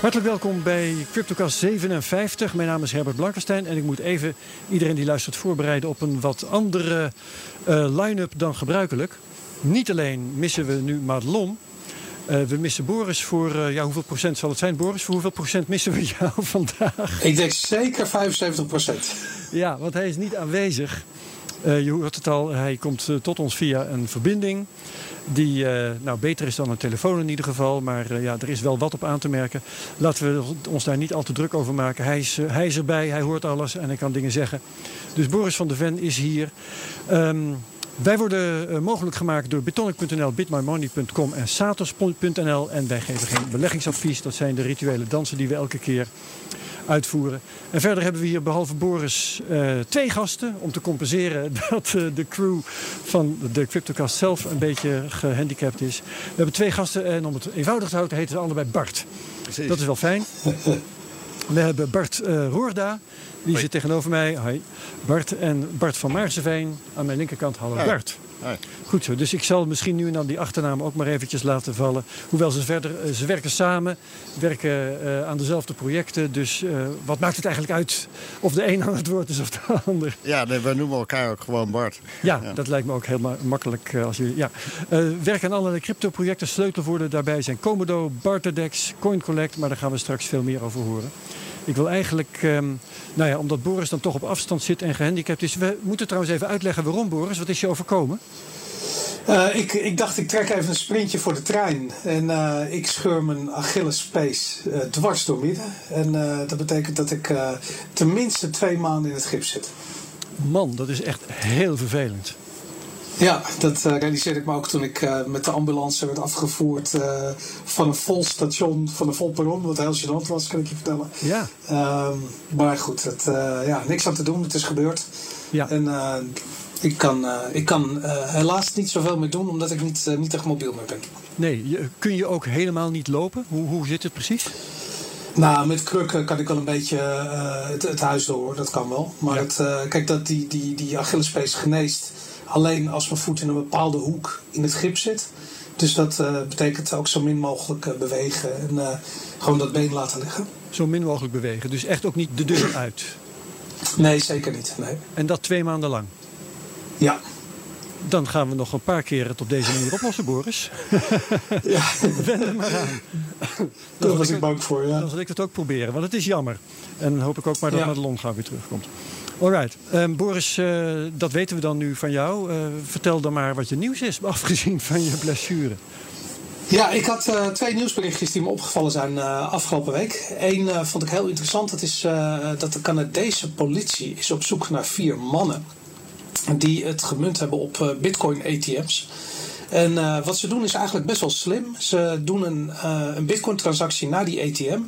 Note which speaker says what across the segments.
Speaker 1: Hartelijk welkom bij CryptoCast 57. Mijn naam is Herbert Blankenstein en ik moet even iedereen die luistert voorbereiden op een wat andere uh, line-up dan gebruikelijk. Niet alleen missen we nu Madelon, uh, we missen Boris voor, uh, ja, hoeveel procent zal het zijn, Boris? Voor hoeveel procent missen we jou vandaag?
Speaker 2: Ik denk zeker 75 procent.
Speaker 1: Ja, want hij is niet aanwezig. Uh, je hoort het al, hij komt tot ons via een verbinding die uh, nou, beter is dan een telefoon in ieder geval. Maar ja, er is wel wat op aan te merken. Laten we ons daar niet al te druk over maken. Hij is, hij is erbij, hij hoort alles en hij kan dingen zeggen. Dus Boris van der Ven is hier. Um, wij worden mogelijk gemaakt door bitonic.nl, bitmymoney.com en satos.nl. En wij geven geen beleggingsadvies. Dat zijn de rituele dansen die we elke keer uitvoeren. En verder hebben we hier behalve Boris uh, twee gasten om te compenseren dat uh, de crew van de CryptoCast zelf een beetje gehandicapt is. We hebben twee gasten en om het eenvoudig te houden heten ze allebei Bart. Precies. Dat is wel fijn. We hebben Bart uh, Roorda, die Hoi. zit tegenover mij. Hoi. Bart en Bart van Maarseveen aan mijn linkerkant. Hallo. Bart. Goed zo. Dus ik zal misschien nu en dan die achternaam ook maar eventjes laten vallen. Hoewel ze verder, ze werken samen, werken uh, aan dezelfde projecten. Dus uh, wat maakt het eigenlijk uit of de een aan het woord is of de ander?
Speaker 3: Ja, nee, we noemen elkaar ook gewoon Bart.
Speaker 1: Ja, ja. dat lijkt me ook heel ma makkelijk. Als je, ja. werken aan allerlei crypto-projecten. Sleutelwoorden daarbij zijn Komodo, Barterdex, CoinCollect. Maar daar gaan we straks veel meer over horen. Ik wil eigenlijk, um, nou ja, omdat Boris dan toch op afstand zit en gehandicapt is. We moeten trouwens even uitleggen waarom, Boris. Wat is je overkomen?
Speaker 2: Uh, ik, ik, dacht, ik trek even een sprintje voor de trein. En uh, ik scheur mijn Achillespees uh, dwars door midden. En dat betekent dat ik tenminste twee maanden in het gips zit.
Speaker 1: Man, dat is echt heel vervelend.
Speaker 2: Ja, dat uh, realiseerde ik me ook toen ik uh, met de ambulance werd afgevoerd uh, van een vol station, van een vol perron, wat heel gênant was, kan ik je vertellen.
Speaker 1: Ja.
Speaker 2: Um, maar goed, het, ja, niks aan te doen, het is gebeurd.
Speaker 1: Ja.
Speaker 2: En ik kan, ik kan helaas niet zoveel meer doen, omdat ik niet, niet echt mobiel meer ben.
Speaker 1: Nee, je, kun je ook helemaal niet lopen? Hoe, hoe zit het precies?
Speaker 2: Nou, met krukken kan ik wel een beetje het, het, huis door, dat kan wel. Maar ja. het, kijk, dat die, die, die Achillespees geneest alleen als mijn voet in een bepaalde hoek in het gips zit. Dus dat uh, betekent ook zo min mogelijk bewegen en gewoon dat been laten liggen.
Speaker 1: Zo min mogelijk bewegen, dus echt ook niet de deur uit?
Speaker 2: Nee, zeker niet. Nee.
Speaker 1: En dat twee maanden lang?
Speaker 2: Ja.
Speaker 1: Dan gaan we nog een paar keer het op deze manier oplossen, Boris.
Speaker 2: Ja.
Speaker 1: Wend er maar aan.
Speaker 2: Daar was ik bang voor, ja.
Speaker 1: Dan zal ik het ook proberen, want het is jammer. En dan hoop ik ook maar dat ja. Madelon gauw weer terugkomt. Alright. Um, Boris, uh, dat weten we dan nu van jou. Uh, vertel dan maar wat je nieuws is, afgezien van je blessure.
Speaker 2: Ja, ik had uh, twee nieuwsberichtjes die me opgevallen zijn afgelopen week. Eén vond ik heel interessant. Dat is dat de Canadese politie is op zoek naar vier mannen die het gemunt hebben op bitcoin ATM's. En uh, wat ze doen is eigenlijk best wel slim. Ze doen een, uh, een bitcoin-transactie naar die ATM.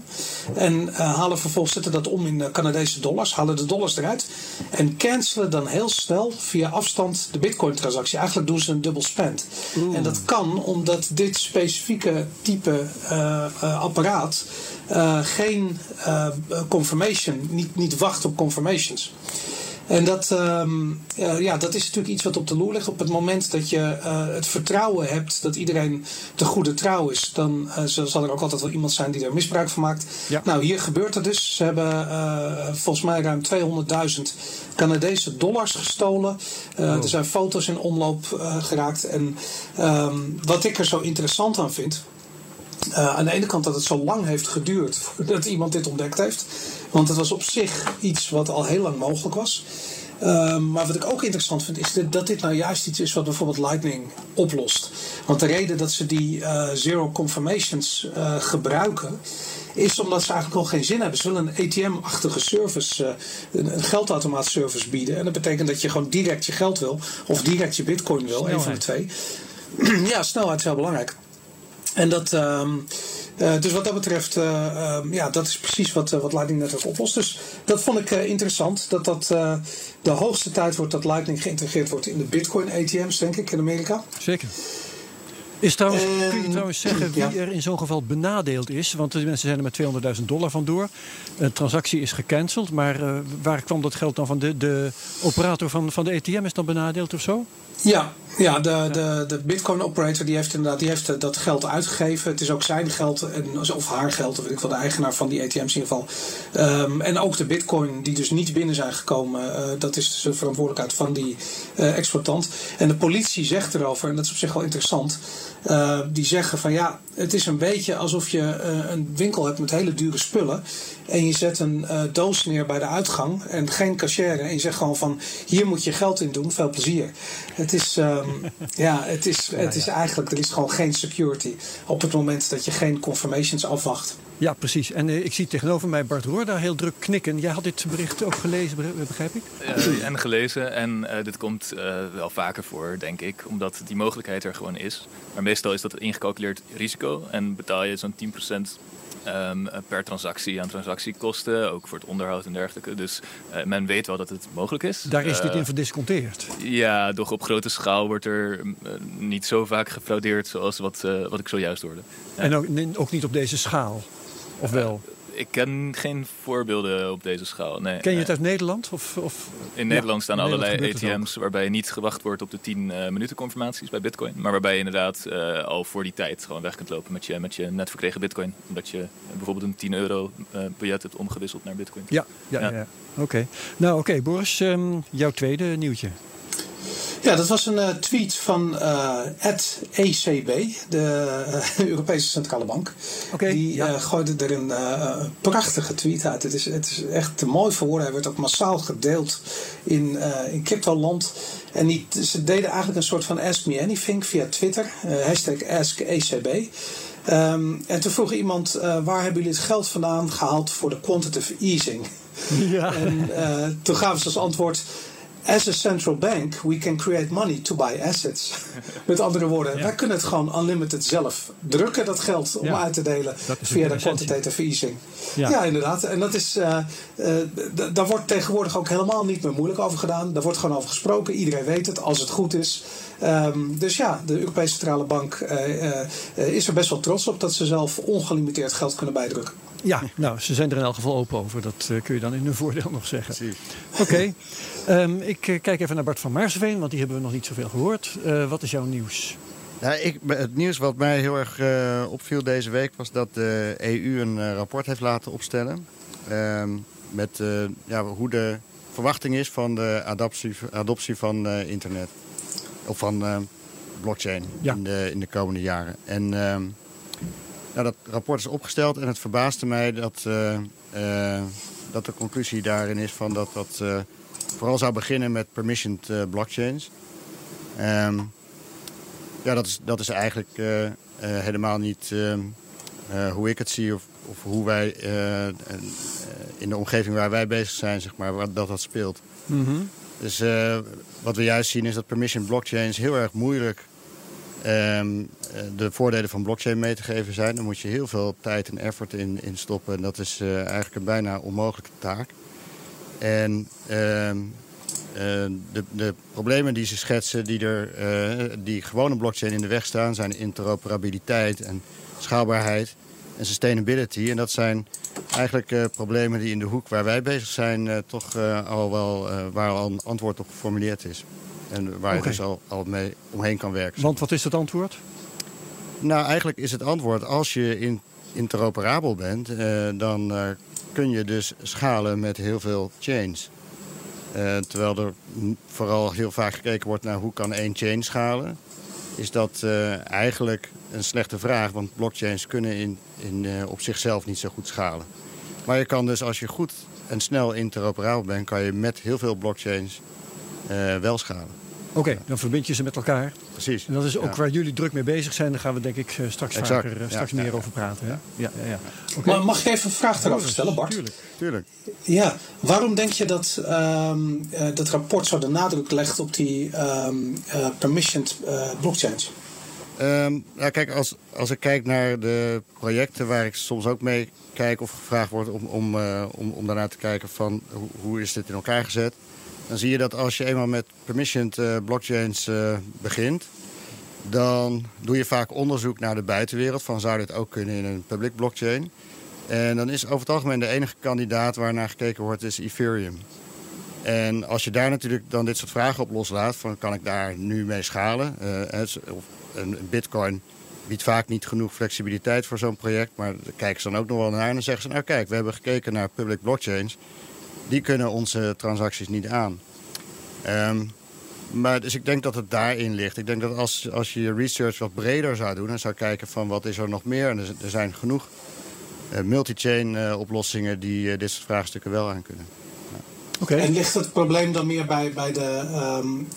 Speaker 2: En uh, halen vervolgens zetten dat om in Canadese dollars. Halen de dollars eruit. En cancelen dan heel snel via afstand de bitcoin-transactie. Eigenlijk doen ze een dubbel spend. En dat kan omdat dit specifieke type apparaat geen confirmation, niet, niet wacht op confirmations. En dat, um, uh, ja, dat is natuurlijk iets wat op de loer ligt. Op het moment dat je uh, het vertrouwen hebt dat iedereen de goede trouw is, dan uh, zal er ook altijd wel iemand zijn die er misbruik van maakt.
Speaker 1: Ja.
Speaker 2: Nou, hier gebeurt het dus. Ze hebben volgens mij ruim 200.000 Canadese dollars gestolen. Oh. Er zijn foto's in omloop geraakt. En um, wat ik er zo interessant aan vind. Uh, aan de ene kant dat het zo lang heeft geduurd voordat iemand dit ontdekt heeft. Want het was op zich iets wat al heel lang mogelijk was. Uh, maar wat ik ook interessant vind, is dat dit nou juist iets is wat bijvoorbeeld Lightning oplost. Want de reden dat ze die uh, zero confirmations uh, gebruiken, is omdat ze eigenlijk al geen zin hebben. Ze willen een ATM-achtige service, een, een geldautomaat-service bieden. En dat betekent dat je gewoon direct je geld wil, of direct je bitcoin wil, een van de twee. ja, snelheid is heel belangrijk. En dat, um, uh, dus wat dat betreft, uh, um, ja, dat is precies wat, uh, wat Lightning Network oplost. Dus dat vond ik interessant, dat dat de hoogste tijd wordt dat Lightning geïntegreerd wordt in de Bitcoin ATM's, denk ik, in Amerika.
Speaker 1: Zeker. Is trouwens, kun je trouwens zeggen wie ja. er in zo'n geval benadeeld is? Want de mensen zijn er met 200.000 dollar vandoor. Een transactie is gecanceld, maar waar kwam dat geld dan van? De, de operator van, van de ATM is dan benadeeld of zo?
Speaker 2: Ja, Ja, de, de, de Bitcoin operator die heeft inderdaad die heeft dat geld uitgegeven. Het is ook zijn geld, en, of haar geld, of weet ik wel, de eigenaar van die ATM's in ieder geval. Um, en ook de Bitcoin die dus niet binnen zijn gekomen, uh, dat is de verantwoordelijkheid van die uh, exploitant. En de politie zegt erover, en dat is op zich wel interessant. Uh, die zeggen van ja, het is een beetje alsof je uh, een winkel hebt met hele dure spullen. En je zet een uh, doos neer bij de uitgang en geen cashier. En je zegt gewoon van hier moet je geld in doen, veel plezier. Het is, um, ja, het is, het is eigenlijk, er is gewoon geen security op het moment dat je geen confirmations afwacht.
Speaker 1: Ja, precies. En uh, ik zie tegenover mij Bart Roor daar heel druk knikken. Jij had dit bericht ook gelezen, begrijp ik?
Speaker 4: Uh, en gelezen. En uh, dit komt wel vaker voor, denk ik. Omdat die mogelijkheid er gewoon is. Maar meestal is dat ingecalculeerd risico. En betaal je zo'n 10% Um, per transactie aan transactiekosten, ook voor het onderhoud en dergelijke. Dus men weet wel dat het mogelijk is.
Speaker 1: Daar is dit in verdisconteerd?
Speaker 4: Ja, doch op grote schaal wordt er niet zo vaak gefraudeerd zoals wat, wat ik zojuist hoorde.
Speaker 1: Ja. En ook, ook, niet op deze schaal? Of wel?
Speaker 4: ik ken geen voorbeelden op deze schaal. Nee,
Speaker 1: ken je het uit Nederland? Of, of?
Speaker 4: In Nederland
Speaker 1: ja,
Speaker 4: staan
Speaker 1: in
Speaker 4: allerlei
Speaker 1: Nederland
Speaker 4: ATM's waarbij niet gewacht wordt op de 10 uh, minuten confirmaties bij Bitcoin. Maar waarbij je inderdaad uh, al voor die tijd gewoon weg kunt lopen met je, met je net verkregen Bitcoin. Omdat je bijvoorbeeld een 10 euro biljet hebt omgewisseld naar Bitcoin.
Speaker 1: Ja, ja, ja. ja. oké. Okay. Nou oké, okay, Boris, um, jouw tweede nieuwtje.
Speaker 2: Ja, dat was een uh, tweet van uh, ECB, de uh, Europese Centrale Bank.
Speaker 1: Okay,
Speaker 2: die
Speaker 1: ja.
Speaker 2: gooide er een prachtige tweet uit. Het is, het is echt te mooi voor woorden. Hij werd ook massaal gedeeld in, in cryptoland. En die, ze deden eigenlijk een soort van Ask Me Anything via Twitter. hashtag AskECB. Um, en toen vroeg iemand, waar hebben jullie het geld vandaan gehaald voor de quantitative easing?
Speaker 1: Ja.
Speaker 2: En toen gaven ze als antwoord... As a central bank, we can create money to buy assets. Met andere woorden, ja. wij kunnen het gewoon unlimited zelf drukken, dat geld, om
Speaker 1: Ja.
Speaker 2: uit te delen via de quantitative easing.
Speaker 1: Ja.
Speaker 2: Ja, inderdaad. En dat is, uh, uh, daar wordt tegenwoordig ook helemaal niet meer moeilijk over gedaan. Daar wordt gewoon over gesproken. Iedereen weet het, als het goed is. Um, dus ja, de Europese Centrale Bank uh, is er best wel trots op dat ze zelf ongelimiteerd geld kunnen bijdrukken.
Speaker 1: Ja, nou, ze zijn er in elk geval open over. Dat uh, kun je dan in hun voordeel nog zeggen.
Speaker 3: Precies.
Speaker 1: Oké, okay. um, ik uh, kijk even naar Bart van Maarsveen, want die hebben we nog niet zoveel gehoord. Uh, wat is jouw nieuws?
Speaker 3: Nou, ik, het nieuws wat mij heel erg uh, opviel deze week was dat de EU een uh, rapport heeft laten opstellen. Uh, met ja, hoe de verwachting is van de adoptie, adoptie van internet. Of van blockchain
Speaker 1: Ja.
Speaker 3: in, de, in de komende jaren. En uh, nou, dat rapport is opgesteld en het verbaasde mij dat, dat de conclusie daarin is van dat dat vooral zou beginnen met permissioned uh, blockchains. Um, ja, dat is, dat is eigenlijk uh, uh, helemaal niet uh, hoe ik het zie of, of hoe wij in de omgeving waar wij bezig zijn, zeg maar, dat dat speelt.
Speaker 1: Mm -hmm.
Speaker 3: Dus wat we juist zien is dat permission blockchains heel erg moeilijk um, de voordelen van blockchain mee te geven zijn. Daar moet je heel veel tijd en effort in, in stoppen. En dat is eigenlijk een bijna onmogelijke taak. En um, uh, de, de, problemen die ze schetsen, die, er, uh, die gewone blockchain in de weg staan, zijn interoperabiliteit en schaalbaarheid en sustainability. En dat zijn eigenlijk uh, problemen die in de hoek waar wij bezig zijn, toch al wel, waar al een antwoord op geformuleerd is. En waar
Speaker 1: okay.
Speaker 3: je dus al, al mee omheen kan werken.
Speaker 1: Want wat is het antwoord?
Speaker 3: Nou, eigenlijk is het antwoord, als je in, interoperabel bent, dan kun je dus schalen met heel veel chains. Uh, terwijl er vooral heel vaak gekeken wordt naar hoe kan één chain schalen. Is dat eigenlijk een slechte vraag, want blockchains kunnen in, in, op zichzelf niet zo goed schalen. Maar je kan dus als je goed en snel interoperabel bent, kan je met heel veel blockchains wel schalen.
Speaker 1: Oké, dan verbind je ze met elkaar.
Speaker 3: Precies.
Speaker 1: En dat is ook
Speaker 3: ja.
Speaker 1: waar jullie druk mee bezig zijn. Daar gaan we denk ik straks,
Speaker 3: exact.
Speaker 1: vaker, straks
Speaker 3: ja,
Speaker 1: meer
Speaker 3: ja,
Speaker 1: over praten. Hè? Ja, ja, ja.
Speaker 2: Okay. Maar mag ik even een vraag daarover stellen, Bart?
Speaker 1: Tuurlijk.
Speaker 3: Tuurlijk.
Speaker 2: Ja, waarom denk je dat um, uh, dat rapport zo de nadruk legt op die um, uh, permissioned uh, blockchains?
Speaker 3: Um, nou kijk, als, als ik kijk naar de projecten waar ik soms ook mee kijk of gevraagd wordt om, om, uh, om, om daarnaar te kijken van hoe, hoe is dit in elkaar gezet, dan zie je dat als je eenmaal met permissioned uh, blockchains uh, begint, dan doe je vaak onderzoek naar de buitenwereld van zou dit ook kunnen in een public blockchain. En dan is over het algemeen de enige kandidaat waar naar gekeken wordt is Ethereum. En als je daar natuurlijk dan dit soort vragen op loslaat, van kan ik daar nu mee schalen? Uh, een bitcoin biedt vaak niet genoeg flexibiliteit voor zo'n project, maar daar kijken ze dan ook nog wel naar en dan zeggen ze, nou kijk, we hebben gekeken naar public blockchains, die kunnen onze transacties niet aan. Um, maar dus ik denk dat het daarin ligt. Ik denk dat als, als je je research wat breder zou doen... en zou kijken van wat is er nog meer... en er, zijn genoeg uh, multi-chain uh, oplossingen die uh, dit soort vraagstukken wel aan kunnen.
Speaker 2: Ja. En ligt het probleem dan meer bij, bij de, um,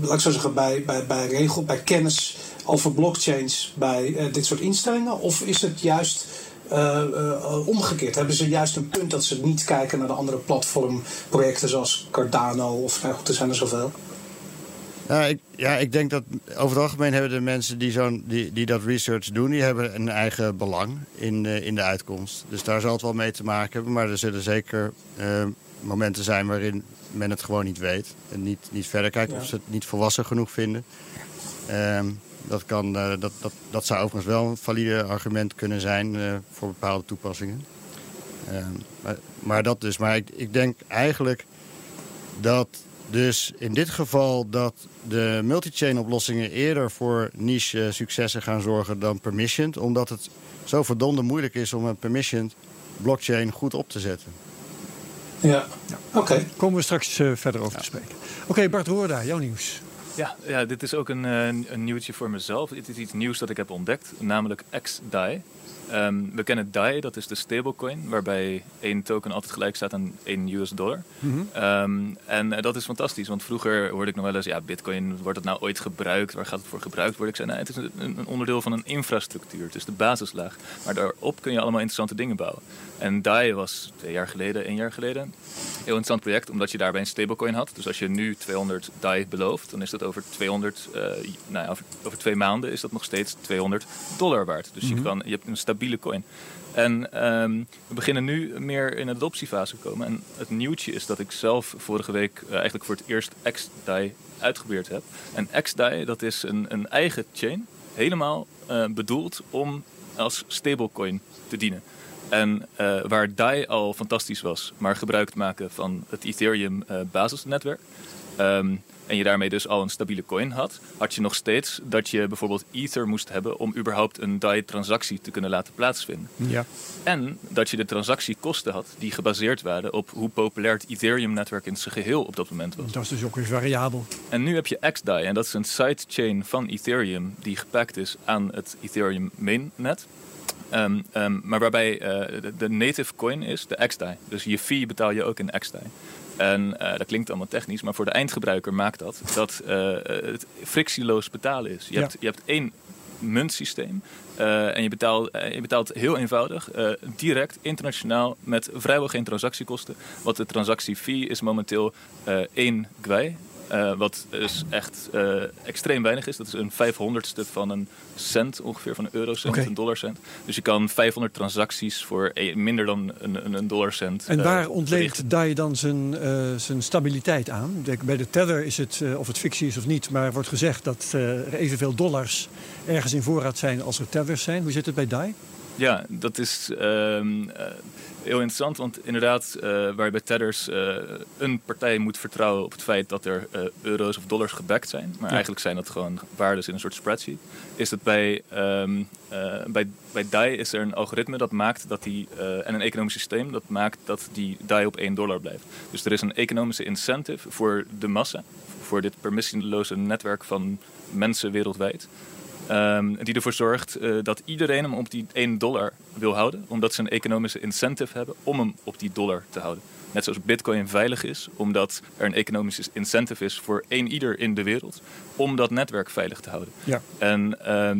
Speaker 2: laat ik zo zeggen, bij, bij, bij regel, bij kennis over blockchains bij dit soort instellingen? Of is het juist omgekeerd? Hebben ze juist een punt dat ze niet kijken naar de andere platformprojecten zoals Cardano of nou goed, er zijn er zoveel?
Speaker 3: Ja ik, ja, ik denk dat over het algemeen hebben de mensen die, zo'n, die, die dat research doen, die hebben een eigen belang in, uh, in de uitkomst. Dus daar zal het wel mee te maken hebben. Maar er zullen zeker uh, momenten zijn waarin men het gewoon niet weet. En niet, niet verder kijkt ja. of ze het niet volwassen genoeg vinden. Uh, dat, kan, uh, dat, dat, dat zou overigens wel een valide argument kunnen zijn uh, voor bepaalde toepassingen. Uh, maar, maar, dat dus. Maar ik, ik denk eigenlijk dat dus in dit geval dat de multi-chain oplossingen eerder voor niche successen gaan zorgen dan permissioned. Omdat het zo verdomde moeilijk is om een permissioned blockchain goed op te zetten.
Speaker 2: Ja, oké. Okay.
Speaker 1: Komen we straks verder over ja. te spreken. Oké, okay, Bart Roorda, jouw nieuws.
Speaker 4: Ja, ja, dit is ook een, een nieuwtje voor mezelf. Dit is iets nieuws dat ik heb ontdekt, namelijk XDAI. Um, we kennen DAI, dat is de stablecoin, waarbij één token altijd gelijk staat aan 1 US dollar. Mm -hmm. um, en uh, dat is fantastisch, want vroeger hoorde ik nog wel eens, ja, bitcoin, wordt het nou ooit gebruikt? Waar gaat het voor gebruikt worden? Ik zei, nee, het is een, een, onderdeel van een infrastructuur, het is de basislaag. Maar daarop kun je allemaal interessante dingen bouwen. En DAI was twee jaar geleden, één jaar geleden, een heel interessant project, omdat je daarbij een stablecoin had. Dus als je nu 200 DAI belooft, dan is dat over 200, uh, nou ja, over, over, twee maanden is dat nog steeds 200 dollar waard. Dus mm -hmm. je, kan, je hebt een stabiele coin. En um, we beginnen nu meer in de adoptiefase te komen. En het nieuwtje is dat ik zelf vorige week uh, eigenlijk voor het eerst XDAI uitgeprobeerd heb. En XDAI, dat is een, een eigen chain, helemaal uh, bedoeld om als stablecoin te dienen. En uh, waar DAI al fantastisch was, maar gebruik maken van het Ethereum basisnetwerk... Um, en je daarmee dus al een stabiele coin had, had je nog steeds dat je bijvoorbeeld Ether moest hebben om überhaupt een DAI-transactie te kunnen laten plaatsvinden.
Speaker 1: Ja.
Speaker 4: En dat je de transactiekosten had die gebaseerd waren op hoe populair het Ethereum-netwerk in zijn geheel op dat moment was.
Speaker 1: Dat is dus ook weer variabel.
Speaker 4: En nu heb je XDAI en dat is een sidechain van Ethereum die gepakt is aan het Ethereum mainnet. Um, um, maar waarbij uh, de, de, native coin is de XDAI. Dus je fee betaal je ook in XDAI. En uh, dat klinkt allemaal technisch, maar voor de eindgebruiker maakt dat dat uh, het frictieloos betalen is. Je, ja. hebt, je hebt één muntsysteem en je betaalt, je betaalt heel eenvoudig, direct, internationaal, met vrijwel geen transactiekosten. Wat de transactiefee is momenteel 1 gwei. Uh, wat dus echt uh, extreem weinig is. Dat is een vijfhonderdste van een cent ongeveer, van een eurocent, okay. een dollarcent. Dus je kan 500 transacties voor minder dan een, een, dollarcent.
Speaker 1: En waar uh, ontleent DAI dan zijn, zijn stabiliteit aan? Bij de tether is het, of het fictie is of niet, maar wordt gezegd dat er evenveel dollars ergens in voorraad zijn als er tethers zijn. Hoe zit het bij DAI?
Speaker 4: Ja, dat is ehm, heel interessant, want inderdaad, uh, waar je bij tethers uh, een partij moet vertrouwen op het feit dat er uh, euro's of dollars gebackt zijn, maar ja. eigenlijk zijn dat gewoon waardes in een soort spreadsheet, is het bij, um, bij, bij DAI is er een algoritme dat maakt dat die, en een economisch systeem dat maakt dat die DAI op 1 dollar blijft. Dus er is een economische incentive voor de massa, voor dit permissionloze netwerk van mensen wereldwijd. Um, die ervoor zorgt uh, dat iedereen hem op die 1 dollar wil houden, omdat ze een economische incentive hebben om hem op die dollar te houden. Net zoals Bitcoin veilig is, omdat er een economische incentive is voor één ieder in de wereld om dat netwerk veilig te houden.
Speaker 1: Ja.
Speaker 4: En uh,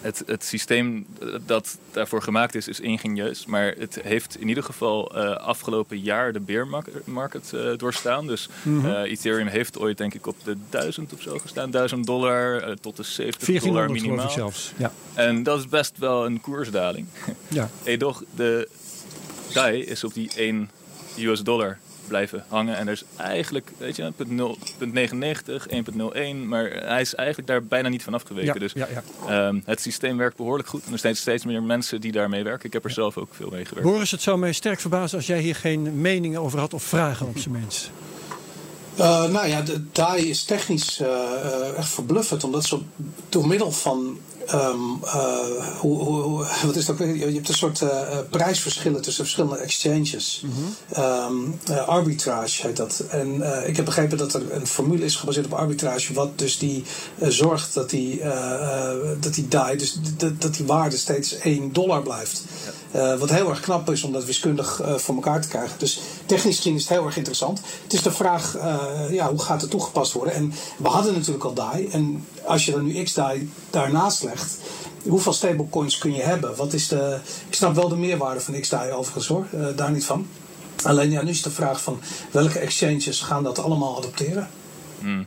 Speaker 4: het, het systeem dat daarvoor gemaakt is, is ingenieus. Maar het heeft in ieder geval uh, afgelopen jaar de bear market uh, doorstaan. Dus mm -hmm. uh, Ethereum heeft ooit denk ik op de 1000 of zo gestaan. 1000 dollar tot de 70 dollar minimaal.
Speaker 1: zelfs. Ja.
Speaker 4: En dat is best wel een koersdaling.
Speaker 1: Ja.
Speaker 4: hey, doch, de DAI is op die 1 US dollar blijven hangen. En er is eigenlijk, weet je, punt 0, punt 99, 1.01, maar hij is eigenlijk daar bijna niet van afgeweken.
Speaker 1: Ja,
Speaker 4: dus
Speaker 1: ja, ja.
Speaker 4: ehm, het systeem werkt behoorlijk goed. En er zijn steeds meer mensen die daarmee werken. Ik heb er zelf ook veel mee gewerkt.
Speaker 1: Boris, het zou mij sterk verbazen als jij hier geen meningen over had of vragen op zijn minst.
Speaker 2: Eh, nou ja, de DAI is technisch eh, eh, echt verbluffend, omdat ze door middel van. Ehm, eh, hoe, wat is dat? Je hebt een soort eh, eh, prijsverschillen tussen verschillende exchanges. Ehm, eh, arbitrage heet dat. En ik heb begrepen dat er een formule is gebaseerd op arbitrage, wat dus die zorgt dat die, dat die DAI, dus dat, dat die waarde steeds 1 dollar blijft. Wat heel erg knap is om dat wiskundig voor elkaar te krijgen. Dus technisch gezien is het heel erg interessant. Het is de vraag, ja, hoe gaat het toegepast worden? En we hadden natuurlijk al DAI. En als je dan nu XDAI daarnaast legt, hoeveel stablecoins kun je hebben? Wat is de, ik snap wel de meerwaarde van XDAI overigens hoor, eh, daar niet van. Alleen ja, nu is de vraag van welke exchanges gaan dat allemaal adopteren?
Speaker 4: Hmm.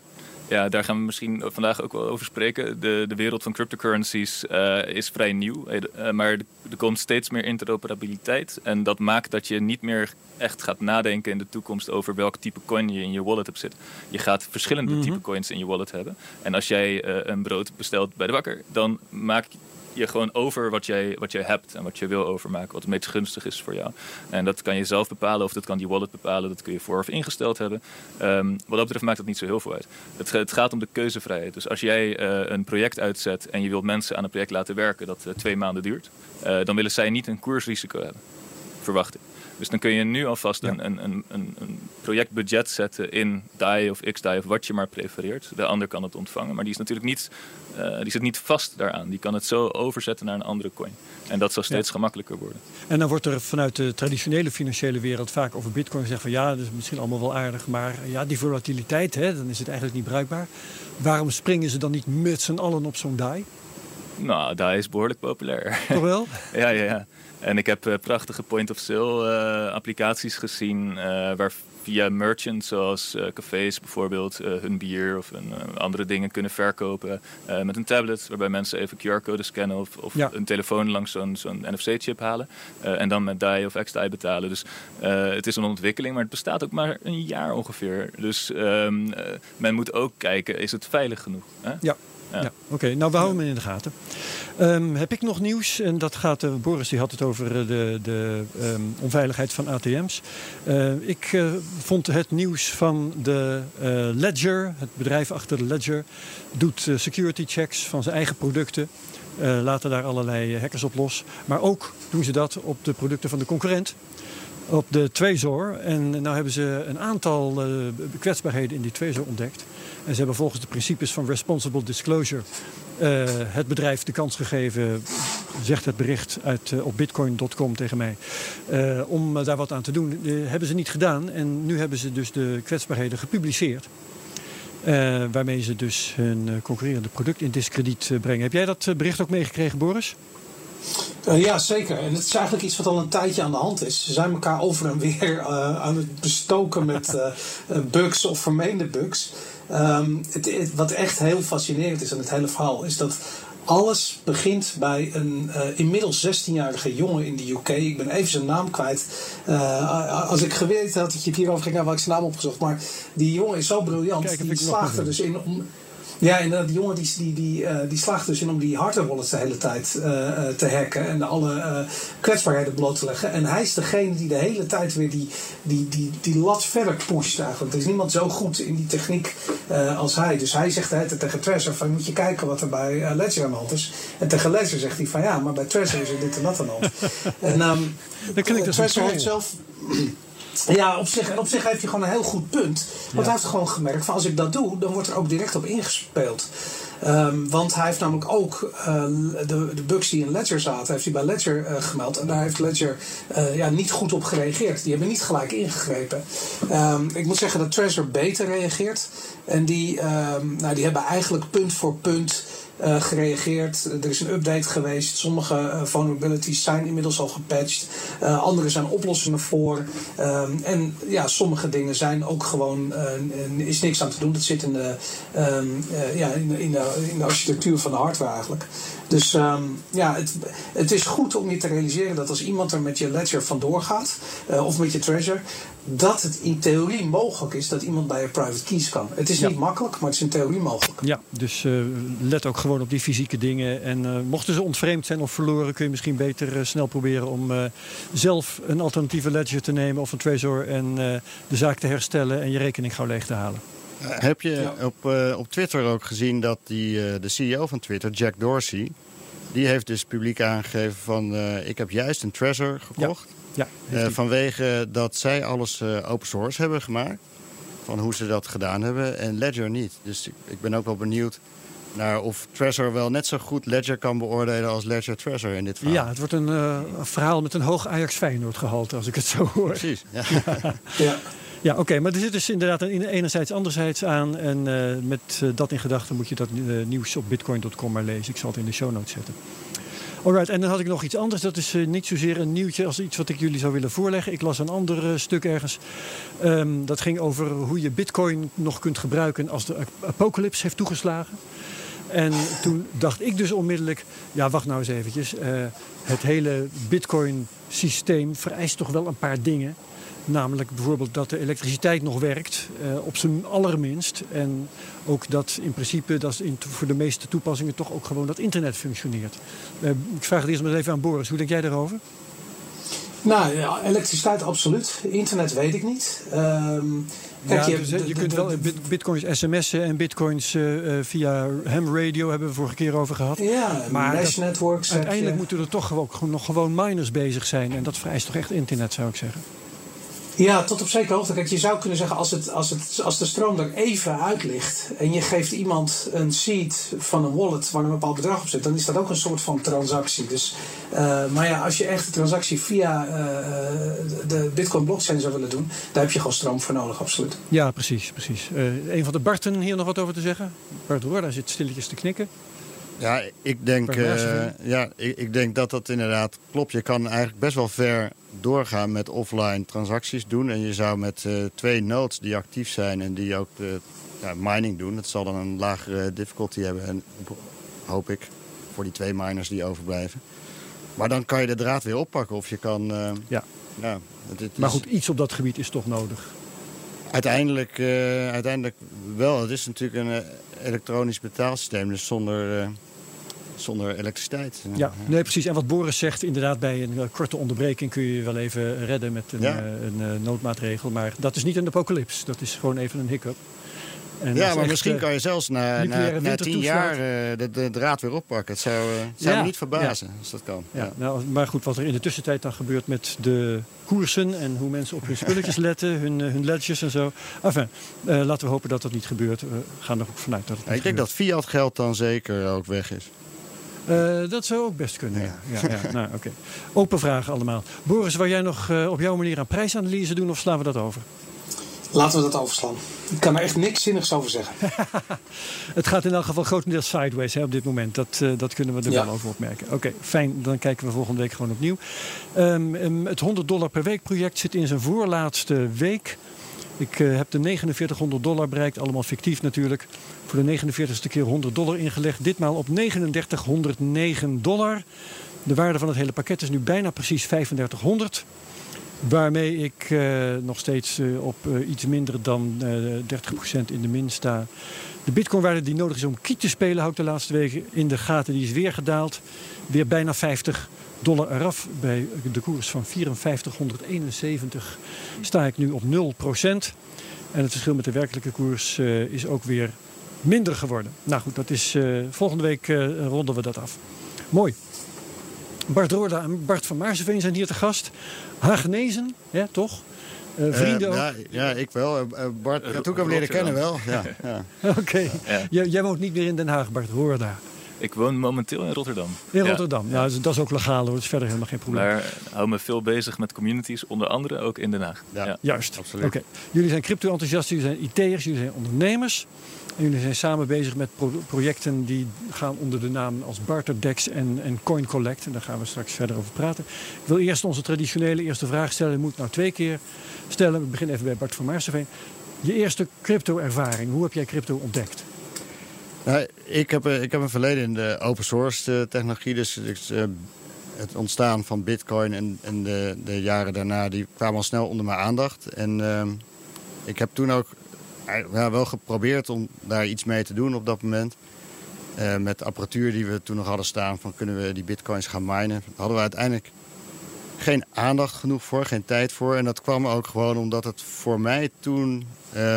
Speaker 4: Ja, daar gaan we misschien vandaag ook wel over spreken. De, de wereld van cryptocurrencies eh, is vrij nieuw, eh, maar er komt steeds meer interoperabiliteit. En dat maakt dat je niet meer echt gaat nadenken in de toekomst over welk type coin je in je wallet hebt zitten. Je gaat verschillende type coins in je wallet hebben. En als jij eh, een brood bestelt bij de bakker, dan maak je gewoon over wat jij, wat jij hebt en wat je wil overmaken, wat het meest gunstig is voor jou. En dat kan je zelf bepalen of dat kan die wallet bepalen, dat kun je vooraf ingesteld hebben. Ehm, wat dat betreft maakt dat niet zo heel veel uit. Het, het gaat om de keuzevrijheid. Dus als jij eh, een project uitzet en je wilt mensen aan een project laten werken dat eh, twee maanden duurt, eh, dan willen zij niet een koersrisico hebben, verwacht ik. Dus dan kun je nu alvast een, een, een, een, een projectbudget zetten in DAI of XDAI of wat je maar prefereert. De ander kan het ontvangen, maar die is natuurlijk niet, eh, die zit niet vast daaraan. Die kan het zo overzetten naar een andere coin. En dat zal steeds gemakkelijker worden.
Speaker 1: En dan wordt er vanuit de traditionele financiële wereld vaak over bitcoin gezegd van ja, dat is misschien allemaal wel aardig, maar ja, die volatiliteit, hè, dan is het eigenlijk niet bruikbaar. Waarom springen ze dan niet met z'n allen op zo'n DAI?
Speaker 4: Nou, DAI is behoorlijk populair.
Speaker 1: Toch wel?
Speaker 4: ja, ja, ja. En ik heb eh, prachtige point-of-sale eh, applicaties gezien eh, waar via merchants zoals eh, cafés bijvoorbeeld eh, hun bier of hun, eh, andere dingen kunnen verkopen eh, met een tablet waarbij mensen even QR-code scannen of, of
Speaker 1: Ja.
Speaker 4: een telefoon langs zo'n zo'n NFC-chip halen eh, en dan met DAI of XDAI betalen. Dus eh, het is een ontwikkeling, maar het bestaat ook maar een jaar ongeveer. Dus ehm, eh, men moet ook kijken, is het veilig genoeg? Hè?
Speaker 1: Ja.
Speaker 4: Ja.
Speaker 1: Oké. Nou, we houden hem in de gaten. Ehm, heb ik nog nieuws? En dat gaat, eh, Boris die had het over eh, de, de ehm, onveiligheid van ATM's. Eh, ik vond het nieuws van de Ledger, het bedrijf achter de Ledger, doet security checks van zijn eigen producten. Laten daar allerlei hackers op los. Maar ook doen ze dat op de producten van de concurrent. Op de Trezor. En nu hebben ze een aantal kwetsbaarheden in die Trezor ontdekt. En ze hebben volgens de principes van responsible disclosure eh, het bedrijf de kans gegeven, zegt het bericht uit, eh, op bitcoin.com tegen mij, eh, om daar wat aan te doen. Hebben ze niet gedaan en nu hebben ze dus de kwetsbaarheden gepubliceerd. Waarmee ze dus hun concurrerende product in discrediet brengen. Heb jij dat bericht ook meegekregen, Boris?
Speaker 2: Eh, ja, zeker. En het is eigenlijk iets wat al een tijdje aan de hand is. Ze zijn elkaar over en weer aan het bestoken met bugs of vermeende bugs. Ehm, het, het- wat echt heel fascinerend is aan het hele verhaal, is dat alles begint bij een eh, inmiddels 16-jarige jongen in de UK. Ik ben even zijn naam kwijt. Eh, als ik geweten had dat je het hierover ging, dan had ik zijn naam opgezocht. Maar die jongen is zo briljant.
Speaker 1: Kijk,
Speaker 2: die slaagt er dus in om. Ja, inderdaad, die jongen die, die, die, eh, die slaagt dus in om die hardware wallets de hele tijd eh, eh, te hacken en alle kwetsbaarheden bloot te leggen. En hij is degene die de hele tijd weer die, die, die, die lat verder pusht eigenlijk. Er is niemand zo goed in die techniek als hij. Dus hij zegt de hele tijd tegen Trezor van moet je kijken wat er bij Ledger aan de hand is. En tegen Ledger zegt hij van ja, maar bij Trezor is er dit en dat aan de hand. en ehm
Speaker 1: Dat klinkt
Speaker 2: Trezor heeft zelf... Ja, op zich, en op zich heeft hij gewoon een heel goed punt. Want hij heeft gewoon gemerkt van als ik dat doe, dan wordt er ook direct op ingespeeld. Ehm, want hij heeft namelijk ook eh, de, de bugs die in Ledger zaten, heeft hij bij Ledger eh, gemeld. En daar heeft Ledger eh, ja, niet goed op gereageerd. Die hebben niet gelijk ingegrepen. Ehm, ik moet zeggen dat Trezor beter reageert. En die, ehm, nou, die hebben eigenlijk punt voor punt eh, gereageerd. Er is een update geweest. Sommige eh, vulnerabilities zijn inmiddels al gepatcht. Eh, andere zijn oplossingen voor. Ehm, en ja, sommige dingen zijn ook gewoon, is niks aan te doen. Dat zit in de, ehm, eh, ja, in, de, in de architectuur van de hardware eigenlijk. Dus ehm, ja, het, het is goed om je te realiseren dat als iemand er met je ledger vandoor gaat, uh, of met je treasure, dat het in theorie mogelijk is dat iemand bij je private keys kan. Het is niet makkelijk, maar het is in theorie mogelijk.
Speaker 1: Ja, dus uh, let ook gewoon op die fysieke dingen. En uh, mochten ze ontvreemd zijn of verloren, kun je misschien beter snel proberen om zelf een alternatieve ledger te nemen of een Trezor en de zaak te herstellen en je rekening gauw leeg te halen.
Speaker 3: Heb je op, op Twitter ook gezien dat die, de CEO van Twitter, Jack Dorsey, die heeft dus publiek aangegeven van ik heb juist een Trezor gekocht.
Speaker 1: Ja. Ja,
Speaker 3: uh, vanwege dat zij alles uh, open source hebben gemaakt. Van hoe ze dat gedaan hebben. En Ledger niet. Dus ik, ik ben ook wel benieuwd naar of Trezor wel net zo goed Ledger kan beoordelen als Ledger Trezor in dit verhaal.
Speaker 1: Ja, het wordt een uh, verhaal met een hoog Ajax Feyenoord gehalte als ik het zo hoor.
Speaker 3: Precies. Ja,
Speaker 2: ja.
Speaker 1: ja. Oké, maar er zit dus inderdaad een enerzijds anderzijds aan. En uh, met uh, dat in gedachten moet je dat nieuws op bitcoin.com maar lezen. Ik zal het in de show notes zetten. Alright, en dan had ik nog iets anders. Dat is niet zozeer een nieuwtje als iets wat ik jullie zou willen voorleggen. Ik las een ander stuk ergens. Um, dat ging over hoe je bitcoin nog kunt gebruiken als de apocalypse heeft toegeslagen. En toen dacht ik dus onmiddellijk, ja wacht nou eens eventjes. Het hele bitcoin systeem vereist toch wel een paar dingen. Namelijk bijvoorbeeld dat de elektriciteit nog werkt, uh, op zijn allerminst. En ook dat in principe dat in, voor de meeste toepassingen toch ook gewoon dat internet functioneert. Uh, ik vraag het eerst maar even aan Boris. Hoe denk jij daarover?
Speaker 2: Nou ja, elektriciteit absoluut. Internet weet ik niet. Um,
Speaker 1: Kijk, ja, je, dus, de, je kunt de, wel bitcoins sms'en en bitcoins uh, via ham radio hebben we vorige keer over gehad.
Speaker 2: Ja, maar mesh networks.
Speaker 1: Uiteindelijk moeten er toch ook nog gewoon miners bezig zijn. En dat vereist toch echt internet, zou ik zeggen.
Speaker 2: Ja, tot op zekere hoogte. Kijk, je zou kunnen zeggen, als, het, als, het, als de stroom er even uit ligt en je geeft iemand een seed van een wallet waar een bepaald bedrag op zit, dan is dat ook een soort van transactie. Dus, uh, maar ja, als je echt de transactie via uh, de Bitcoin blockchain zou willen doen, daar heb je gewoon stroom voor nodig, absoluut.
Speaker 1: Ja, precies. precies. Uh, een van de Barten hier nog wat over te zeggen? Bart Roor, daar zit stilletjes te knikken.
Speaker 3: Ja, ik denk, uh, ja, ik, ik, denk dat dat inderdaad klopt. Je kan eigenlijk best wel ver doorgaan met offline transacties doen. En je zou met uh, twee nodes die actief zijn en die ook de ja, mining doen. Dat zal dan een lagere difficulty hebben. En hoop ik voor die twee miners die overblijven. Maar dan kan je de draad weer oppakken. Of je kan. Uh,
Speaker 1: ja. ja het, maar goed, iets op dat gebied is toch nodig?
Speaker 3: Uiteindelijk, uiteindelijk wel. Het is natuurlijk een elektronisch betaalsysteem. Dus zonder zonder elektriciteit.
Speaker 1: Ja, nee, precies. En wat Boris zegt, inderdaad, bij een korte onderbreking kun je je wel even redden met een, ja. uh, een uh, noodmaatregel. Maar dat is niet een apocalyps. Dat is gewoon even een hiccup.
Speaker 3: En ja, maar misschien kan je zelfs na, na, na tien jaar uh, de, de, draad weer oppakken. Het zou, zou ja. me niet verbazen ja. als dat kan.
Speaker 1: Ja. Nou, maar goed, wat er in de tussentijd dan gebeurt met de koersen... en hoe mensen op hun spulletjes letten, hun, hun ledges en zo. Enfin, uh, laten we hopen dat dat niet gebeurt. We gaan er ook vanuit dat het
Speaker 3: Ik denk
Speaker 1: gebeurt.
Speaker 3: dat fiat geld dan zeker ook weg is.
Speaker 1: Uh, dat zou ook best kunnen, ja. ja, ja nou, okay. Open vragen allemaal. Boris, wil jij nog uh, op jouw manier een prijsanalyse doen of slaan we dat over?
Speaker 2: Laten we dat overslaan. Ik kan er echt niks zinnigs over zeggen.
Speaker 1: het gaat in elk geval grotendeels sideways hè, op dit moment. Dat, uh, dat kunnen we er ja. wel over opmerken. Oké, okay, fijn. Dan kijken we volgende week gewoon opnieuw. Um, um, het 100 dollar per week project zit in zijn voorlaatste week. Ik uh, heb de 4900 dollar bereikt, allemaal fictief natuurlijk. Voor de 49ste keer 100 dollar ingelegd. Ditmaal op 3909 dollar. De waarde van het hele pakket is nu bijna precies 3500. Waarmee ik uh, nog steeds uh, op iets minder dan 30% in de min sta. De bitcoinwaarde die nodig is om kiet te spelen, houdt de laatste weken in de gaten. Die is weer gedaald. Weer bijna 50 dollar eraf. Bij de koers van 5471 sta ik nu op 0%. En het verschil met de werkelijke koers is ook weer minder geworden. Nou goed, dat is, uh, volgende week uh, ronden we dat af. Mooi. Bart Roorda en Bart van Maarseveen zijn hier te gast. Hagenezen, ja, toch? Uh, vrienden ook?
Speaker 3: Ja, ja, ik wel. Bart, ik heb toen hem leren kennen wel. Ja, ja.
Speaker 1: Oké. Okay. Ja. Jij woont niet meer in Den Haag, Bart Roorda.
Speaker 4: Ik woon momenteel in Rotterdam.
Speaker 1: In Rotterdam, ja. ja dat is ook legaal hoor. Dat is verder helemaal geen probleem.
Speaker 4: Maar hou me veel bezig met communities, onder andere ook in Den Haag.
Speaker 3: Ja,
Speaker 1: Juist.
Speaker 3: Absoluut.
Speaker 1: Okay. Jullie zijn crypto-enthousiasten, jullie zijn IT'ers, jullie zijn ondernemers. En jullie zijn samen bezig met pro projecten die gaan onder de naam als Barterdex en, en Coin Collect. En daar gaan we straks verder over praten. Ik wil eerst onze traditionele eerste vraag stellen. Ik moet nou twee keer stellen. We beginnen even bij Bart van Maarseveen. Je eerste crypto-ervaring. Hoe heb jij crypto ontdekt?
Speaker 3: Ik, heb, ik heb een verleden in de open source technologie. Dus, het ontstaan van bitcoin en, de, de, jaren daarna... die kwamen al snel onder mijn aandacht. En ehm, ik heb toen ook ja, wel geprobeerd om daar iets mee te doen op dat moment. Met apparatuur die we toen nog hadden staan van kunnen we die bitcoins gaan minen. Daar hadden we uiteindelijk geen aandacht genoeg voor, geen tijd voor. En dat kwam ook gewoon omdat het voor mij toen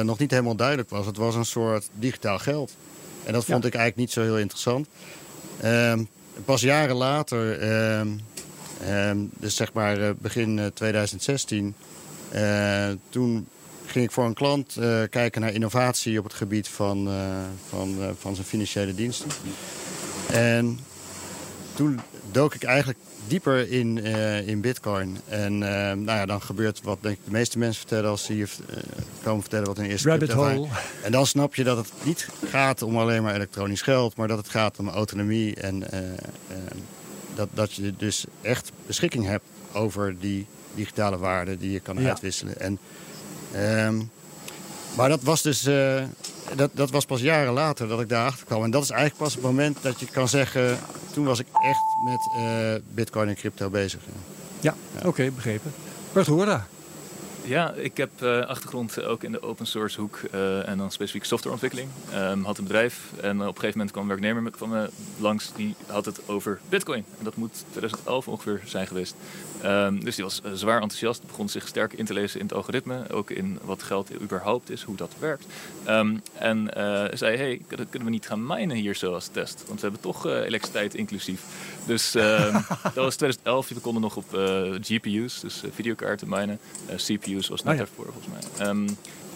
Speaker 3: nog niet helemaal duidelijk was. Het was een soort digitaal geld. En dat vond ik eigenlijk niet zo heel interessant. Uh, pas jaren later, ehm, ehm, dus zeg maar eh, begin 2016, toen ging ik voor een klant uh, kijken naar innovatie op het gebied van, uh, van, van zijn financiële diensten. En toen dook ik eigenlijk dieper in, in bitcoin. En nou ja, dan gebeurt wat denk ik de meeste mensen vertellen als ze hier komen vertellen wat hun eerste
Speaker 1: Rabbit hole.
Speaker 3: En dan snap je dat het niet gaat om alleen maar elektronisch geld, maar dat het gaat om autonomie. En dat, dat je dus echt beschikking hebt over die digitale waarden die je kan ja. uitwisselen. En Um, maar dat was dus dat, dat was pas jaren later dat ik daarachter kwam. En dat is eigenlijk pas het moment dat je kan zeggen... toen was ik echt met uh, bitcoin en crypto bezig.
Speaker 1: Ja, ja. oké, okay, begrepen. Bert Hoorda.
Speaker 4: Ja, ik heb uh, achtergrond ook in de open source hoek uh, en dan specifiek softwareontwikkeling. Um, had een bedrijf en op een gegeven moment kwam een werknemer van me langs die had het over bitcoin. En dat moet 2011 ongeveer zijn geweest. Um, dus die was uh, zwaar enthousiast, begon zich sterk in te lezen in het algoritme. Ook in wat geld überhaupt is, hoe dat werkt. Um, en zei, hey, kunnen we niet gaan minen hier zo als test? Want we hebben toch elektriciteit inclusief. Dus dat was 2011. We konden nog op GPU's, dus videokaarten minen, CPU's was net oh, ja. daarvoor volgens mij. Um,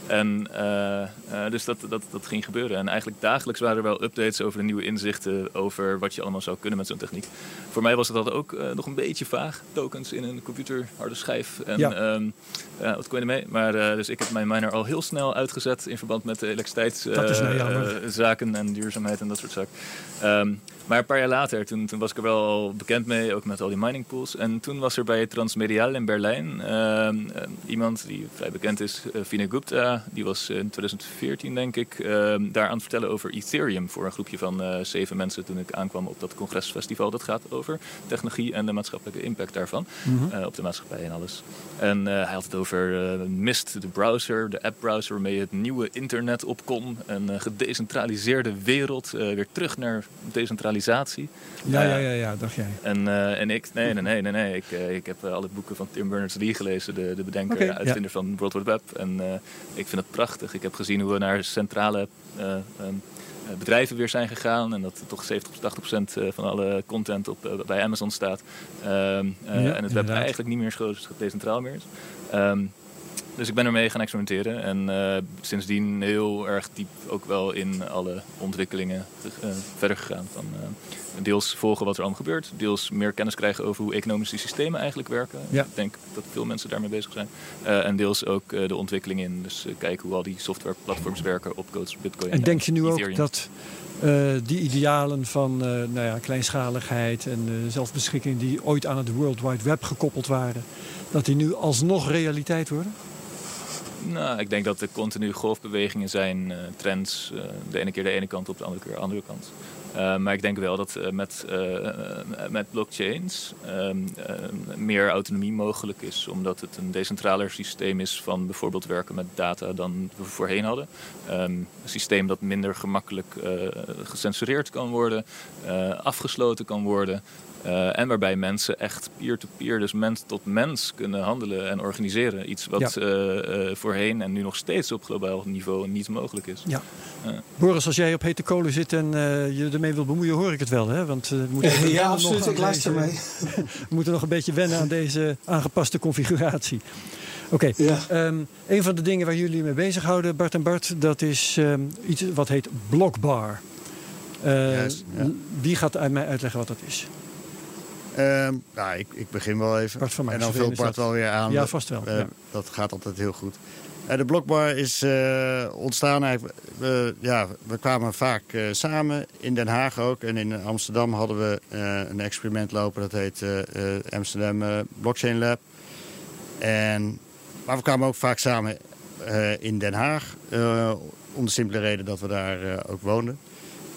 Speaker 4: en uh, uh, dus dat, dat, dat ging gebeuren. En eigenlijk dagelijks waren er wel updates over de nieuwe inzichten over wat je allemaal zou kunnen met zo'n techniek. Voor mij was het dat ook uh, nog een beetje vaag. Tokens in een computer, harde schijf. En ja. Um, wat kon je ermee? Maar dus ik heb mijn miner al heel snel uitgezet in verband met de elektriciteitszaken en duurzaamheid en dat soort zaken. Um, maar een paar jaar later, toen, toen, was ik er wel bekend mee, ook met al die mining pools. En toen was er bij Transmedial in Berlijn uh, iemand die vrij bekend is, uh, Vinay Gupta. Die was in 2014, denk ik, uh, daar aan het vertellen over Ethereum voor een groepje van uh, zeven mensen toen ik aankwam op dat congresfestival. Dat gaat over technologie en de maatschappelijke impact daarvan mm -hmm. op de maatschappij en alles. En hij had het over Mist, de browser, de app-browser waarmee je het nieuwe internet op kon. Een gedecentraliseerde wereld, weer terug naar decentralisatie
Speaker 1: ja, ja, ja, ja, dacht jij.
Speaker 4: En, uh, en ik, nee, nee, nee, nee, nee. Ik, uh, ik heb alle boeken van Tim Berners-Lee gelezen, de, de bedenker, okay, uitvinder ja. van World Wide Web. En ik vind het prachtig. Ik heb gezien hoe we naar centrale um, bedrijven weer zijn gegaan. En dat toch 70 tot 80 procent van alle content op, bij Amazon staat. Um, ja, en het web eigenlijk niet meer zo decentraal meer is. Um, dus ik ben ermee gaan experimenteren en uh, sindsdien heel erg diep ook wel in alle ontwikkelingen uh, verder gegaan. Van, uh, deels volgen wat er allemaal gebeurt, deels meer kennis krijgen over hoe economische systemen eigenlijk werken.
Speaker 1: Ja.
Speaker 4: Ik denk dat veel mensen daarmee bezig zijn. en deels ook de ontwikkeling in, dus kijken hoe al die softwareplatforms werken op codes, Bitcoin.
Speaker 1: En, en denk je nu Ethereum. ook dat die idealen van nou ja, kleinschaligheid en zelfbeschikking die ooit aan het World Wide Web gekoppeld waren, dat die nu alsnog realiteit worden?
Speaker 4: Nou, ik denk dat er continu golfbewegingen zijn, uh, trends. Uh, de ene keer de ene kant op, de andere keer de andere kant. Uh, maar ik denk wel dat met, met blockchains ehm, meer autonomie mogelijk is. Omdat het een decentraler systeem is van bijvoorbeeld werken met data dan we voorheen hadden. Um, een systeem dat minder gemakkelijk gecensureerd kan worden, afgesloten kan worden. Uh, en waarbij mensen echt peer-to-peer, dus mens tot mens kunnen handelen en organiseren. Iets wat ja. uh, uh, voorheen en nu nog steeds op globaal niveau niet mogelijk is.
Speaker 1: Ja. Boris, als jij op hete kolen zit en je ermee wilt bemoeien, hoor ik het wel. Hè? Want, we moeten
Speaker 2: ja, absoluut. Ik luister mee.
Speaker 1: we moeten nog een beetje wennen aan deze aangepaste configuratie. Oké, okay. ja. um, een van de dingen waar jullie mee bezighouden, Bart en Bart, dat is um, iets wat heet Blockbar. Yes, ja. Wie gaat mij uitleggen wat dat is?
Speaker 3: Um, nou, ik, ik, begin wel even. en dan vult Bart wel weer aan.
Speaker 1: Ja, vast wel. Uh, ja.
Speaker 3: Dat gaat altijd heel goed. Uh, de blokbar is uh, ontstaan eigenlijk... ja, we kwamen vaak samen, in Den Haag ook. En in Amsterdam hadden we een experiment lopen. Dat heet Amsterdam Blockchain Lab. En, maar we kwamen ook vaak samen in Den Haag. om de simpele reden dat we daar ook woonden.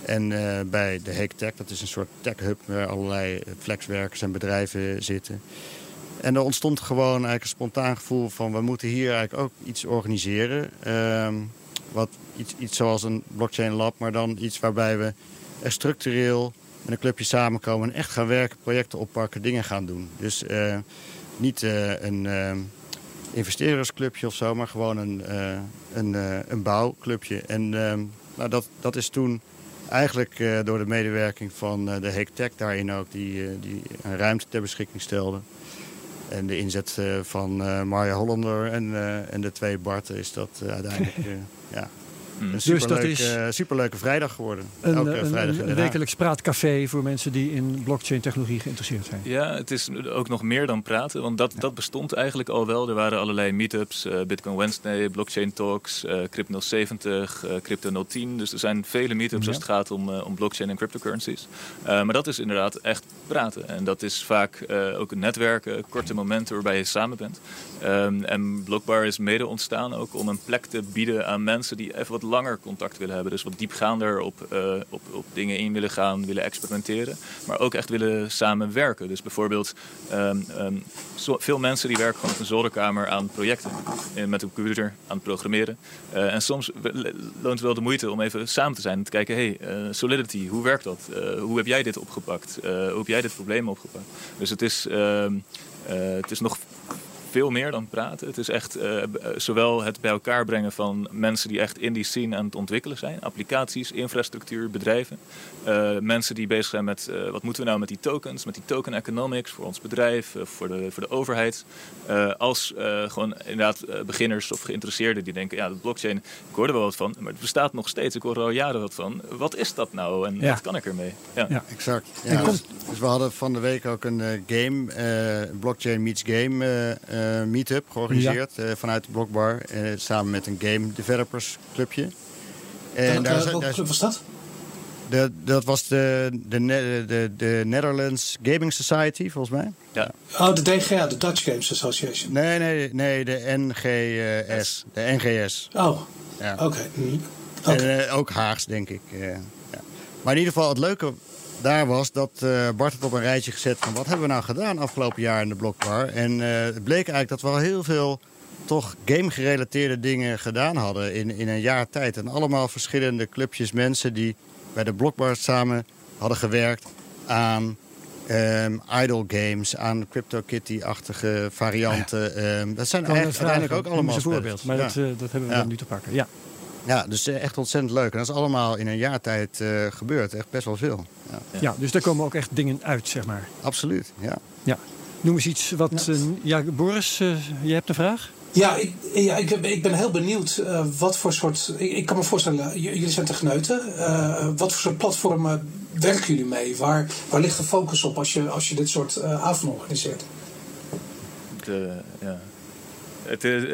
Speaker 3: En bij de Heek Tech, dat is een soort tech hub waar allerlei flexwerkers en bedrijven zitten. En er ontstond gewoon eigenlijk een spontaan gevoel van we moeten hier eigenlijk ook iets organiseren. Ehm, wat iets, iets zoals een blockchain lab, maar dan iets waarbij we structureel met een clubje samenkomen en echt gaan werken, projecten oppakken, dingen gaan doen. Dus uh, niet een investeerdersclubje of zo, maar gewoon een, een, een bouwclubje. En ehm, nou, dat, dat is toen eigenlijk door de medewerking van de Heek daarin ook, die, die een ruimte ter beschikking stelde. En de inzet van Marja Hollander en, en de twee Barten is dat uiteindelijk. Een dus dat is uh, superleuke vrijdag geworden.
Speaker 1: Een, Elke een, vrijdag een, een wekelijks praatcafé voor mensen die in blockchain technologie geïnteresseerd zijn.
Speaker 4: Ja, het is ook nog meer dan praten, want dat, dat bestond eigenlijk al wel. Er waren allerlei meetups, uh, Bitcoin Wednesday, Blockchain Talks, uh, Crypto 70, Crypto 010. Dus er zijn vele meetups als het gaat om, om blockchain en cryptocurrencies. maar dat is inderdaad echt praten. En dat is vaak ook netwerken, korte momenten waarbij je samen bent. Um, en Blockbar is mede ontstaan ook om een plek te bieden aan mensen die even wat langer contact willen hebben. Dus wat diepgaander op, uh, op, op dingen in willen gaan, willen experimenteren. Maar ook echt willen samenwerken. Dus bijvoorbeeld um, um, veel mensen die werken gewoon op een zolderkamer aan projecten. Eh, met een computer aan het programmeren. Uh, en soms loont wel de moeite om even samen te zijn. En te kijken, hey, Solidity, hoe werkt dat? hoe heb jij dit opgepakt? hoe heb jij dit probleem opgepakt? Dus het is, ehm, het is nog veel meer dan praten. Het is echt uh, zowel het bij elkaar brengen van mensen die echt in die scene aan het ontwikkelen zijn. Applicaties, infrastructuur, bedrijven. Uh, mensen die bezig zijn met uh, wat moeten we nou met die tokens, met die token economics voor ons bedrijf, voor, de, voor de overheid. als gewoon inderdaad beginners of geïnteresseerden die denken, ja, de blockchain, ik hoor er wel wat van, maar het bestaat nog steeds. Ik hoor er al jaren wat van. Wat is dat nou en wat kan ik ermee?
Speaker 3: Ja, ja. exact. Ja, dus, dus, we hadden van de week ook een game, blockchain meets game uh, meetup georganiseerd ja. uh, vanuit de Blockbar. Uh, samen met een game developers clubje.
Speaker 2: En daar, welke daar, club was dat?
Speaker 3: De, dat was de, de, de, de Netherlands Gaming Society, volgens mij.
Speaker 2: Ja. Oh, de DGA, de Dutch Games Association.
Speaker 3: Nee, nee, nee de NGS. De NGS.
Speaker 2: Oh, ja. oké. Okay.
Speaker 3: Okay. En ook Haags, denk ik. ja. Maar in ieder geval, het leuke daar was dat uh, Bart het op een rijtje gezet van wat hebben we nou gedaan afgelopen jaar in de Blockbar. En uh, het bleek eigenlijk dat we al heel veel toch game-gerelateerde dingen gedaan hadden in, in een jaar tijd. En allemaal verschillende clubjes mensen die bij de Blockbar samen hadden gewerkt aan um, idle games, aan CryptoKitty-achtige varianten. Ja. Um, dat zijn eigenlijk uiteindelijk ook allemaal
Speaker 1: een voorbeeld, maar ja. dat, uh, dat hebben we ja. nu te pakken. Ja.
Speaker 3: Ja, dus eh, echt ontzettend leuk. En dat is allemaal in een jaar tijd uh, gebeurd. Echt best wel veel.
Speaker 1: Ja. ja. dus daar komen ook echt dingen uit, zeg maar.
Speaker 3: Absoluut, ja.
Speaker 1: ja. Noem eens iets wat... Ja, uh, ja Boris, uh, jij hebt een vraag?
Speaker 2: Ja, ik, ja, ik, ik ben heel benieuwd uh, wat voor soort. Ik, ik, kan me voorstellen, jullie zijn techneuten. Uh, wat voor soort platformen werken jullie mee? Waar, waar ligt de focus op als je, als je dit soort uh, avonden organiseert?
Speaker 4: De, ja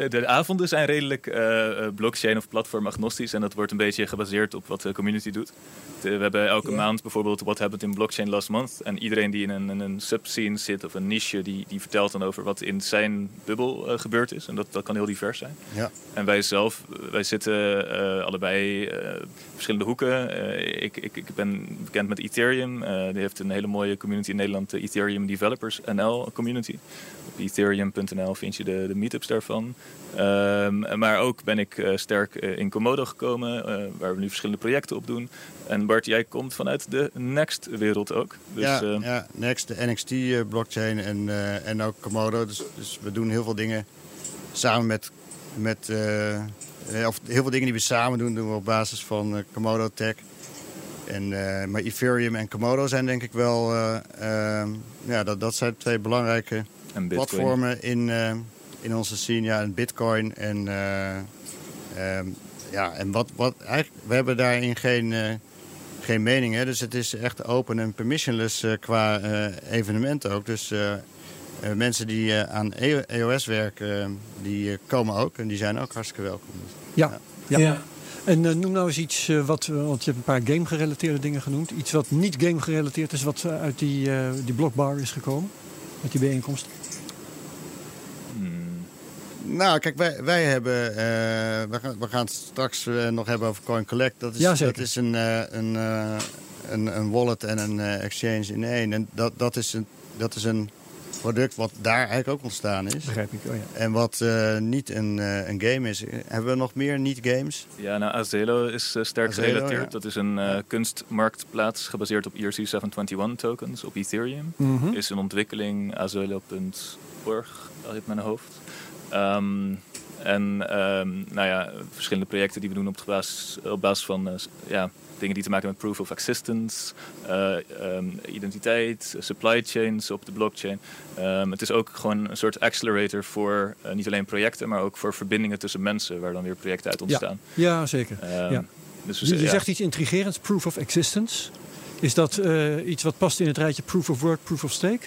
Speaker 4: de avonden zijn redelijk uh, blockchain of platform agnostisch. En dat wordt een beetje gebaseerd op wat de community doet. we hebben elke maand bijvoorbeeld What Happened in Blockchain Last Month. En iedereen die in een, in een subscene zit of een niche, die, die vertelt dan over wat in zijn bubbel uh, gebeurd is. En dat, dat kan heel divers zijn. Ja. En wij zelf, wij zitten allebei verschillende hoeken. ik, ik, ik ben bekend met Ethereum. die heeft een hele mooie community in Nederland, de Ethereum Developers NL community. Op ethereum.nl vind je de, de meetups daarvan van. Ehm, maar ook ben ik uh, sterk uh, in Komodo gekomen, uh, waar we nu verschillende projecten op doen. En Bart, jij komt vanuit de Next-wereld ook.
Speaker 3: Dus, ja, ja, Next, de NXT-blockchain en, en ook Komodo. Dus, dus, we doen heel veel dingen samen met... met of heel veel dingen die we samen doen, doen we op basis van Komodo Tech. En, maar Ethereum en Komodo zijn denk ik wel... Ehm, ja, dat, dat zijn twee belangrijke platformen in in onze scene. Ja, en bitcoin en... Uh, ja, en wat, wat eigenlijk, we hebben daarin geen, uh, geen mening. Hè? Dus het is echt open en permissionless uh, qua evenement ook. Dus mensen die aan EOS e werken, die komen ook. En die zijn ook hartstikke welkom.
Speaker 1: ja. ja. ja. En noem nou eens iets wat, want je hebt een paar game-gerelateerde dingen genoemd. Iets wat niet game-gerelateerd is, wat uit die, die blockbar is gekomen, uit die bijeenkomst.
Speaker 3: Nou, kijk, wij, wij hebben. eh, we, gaan, we gaan het straks eh, nog hebben over Coin Collect. Dat is,
Speaker 1: Ja,
Speaker 3: dat is een, eh, een, eh, een, een wallet en een eh, exchange in één. En dat, dat, is een, dat is een product wat daar eigenlijk ook ontstaan is.
Speaker 1: Begrijp ik. Oh, ja.
Speaker 3: En wat eh, niet een, eh, een game is. Hebben we nog meer niet-games?
Speaker 4: Ja, nou, Azelo is sterk
Speaker 3: Azelo,
Speaker 4: gerelateerd.
Speaker 3: ja.
Speaker 4: Dat is een eh, kunstmarktplaats gebaseerd op E ERC-721 tokens op Ethereum.
Speaker 1: Mhm.
Speaker 4: Is een ontwikkeling azelo.org, uit mijn hoofd. Ehm, en ehm, nou ja, verschillende projecten die we doen op, basis, op basis van eh, ja, dingen die te maken met proof of existence, eh, ehm, identiteit, supply chains op de blockchain. Het is ook gewoon een soort accelerator voor eh, niet alleen projecten, maar ook voor verbindingen tussen mensen, waar dan weer projecten uit ontstaan.
Speaker 1: ja, zeker. Ja.
Speaker 4: Dus
Speaker 1: Je, je
Speaker 4: ja.
Speaker 1: zegt iets intrigerends, proof of existence. Is dat iets wat past in het rijtje proof of work, proof of stake?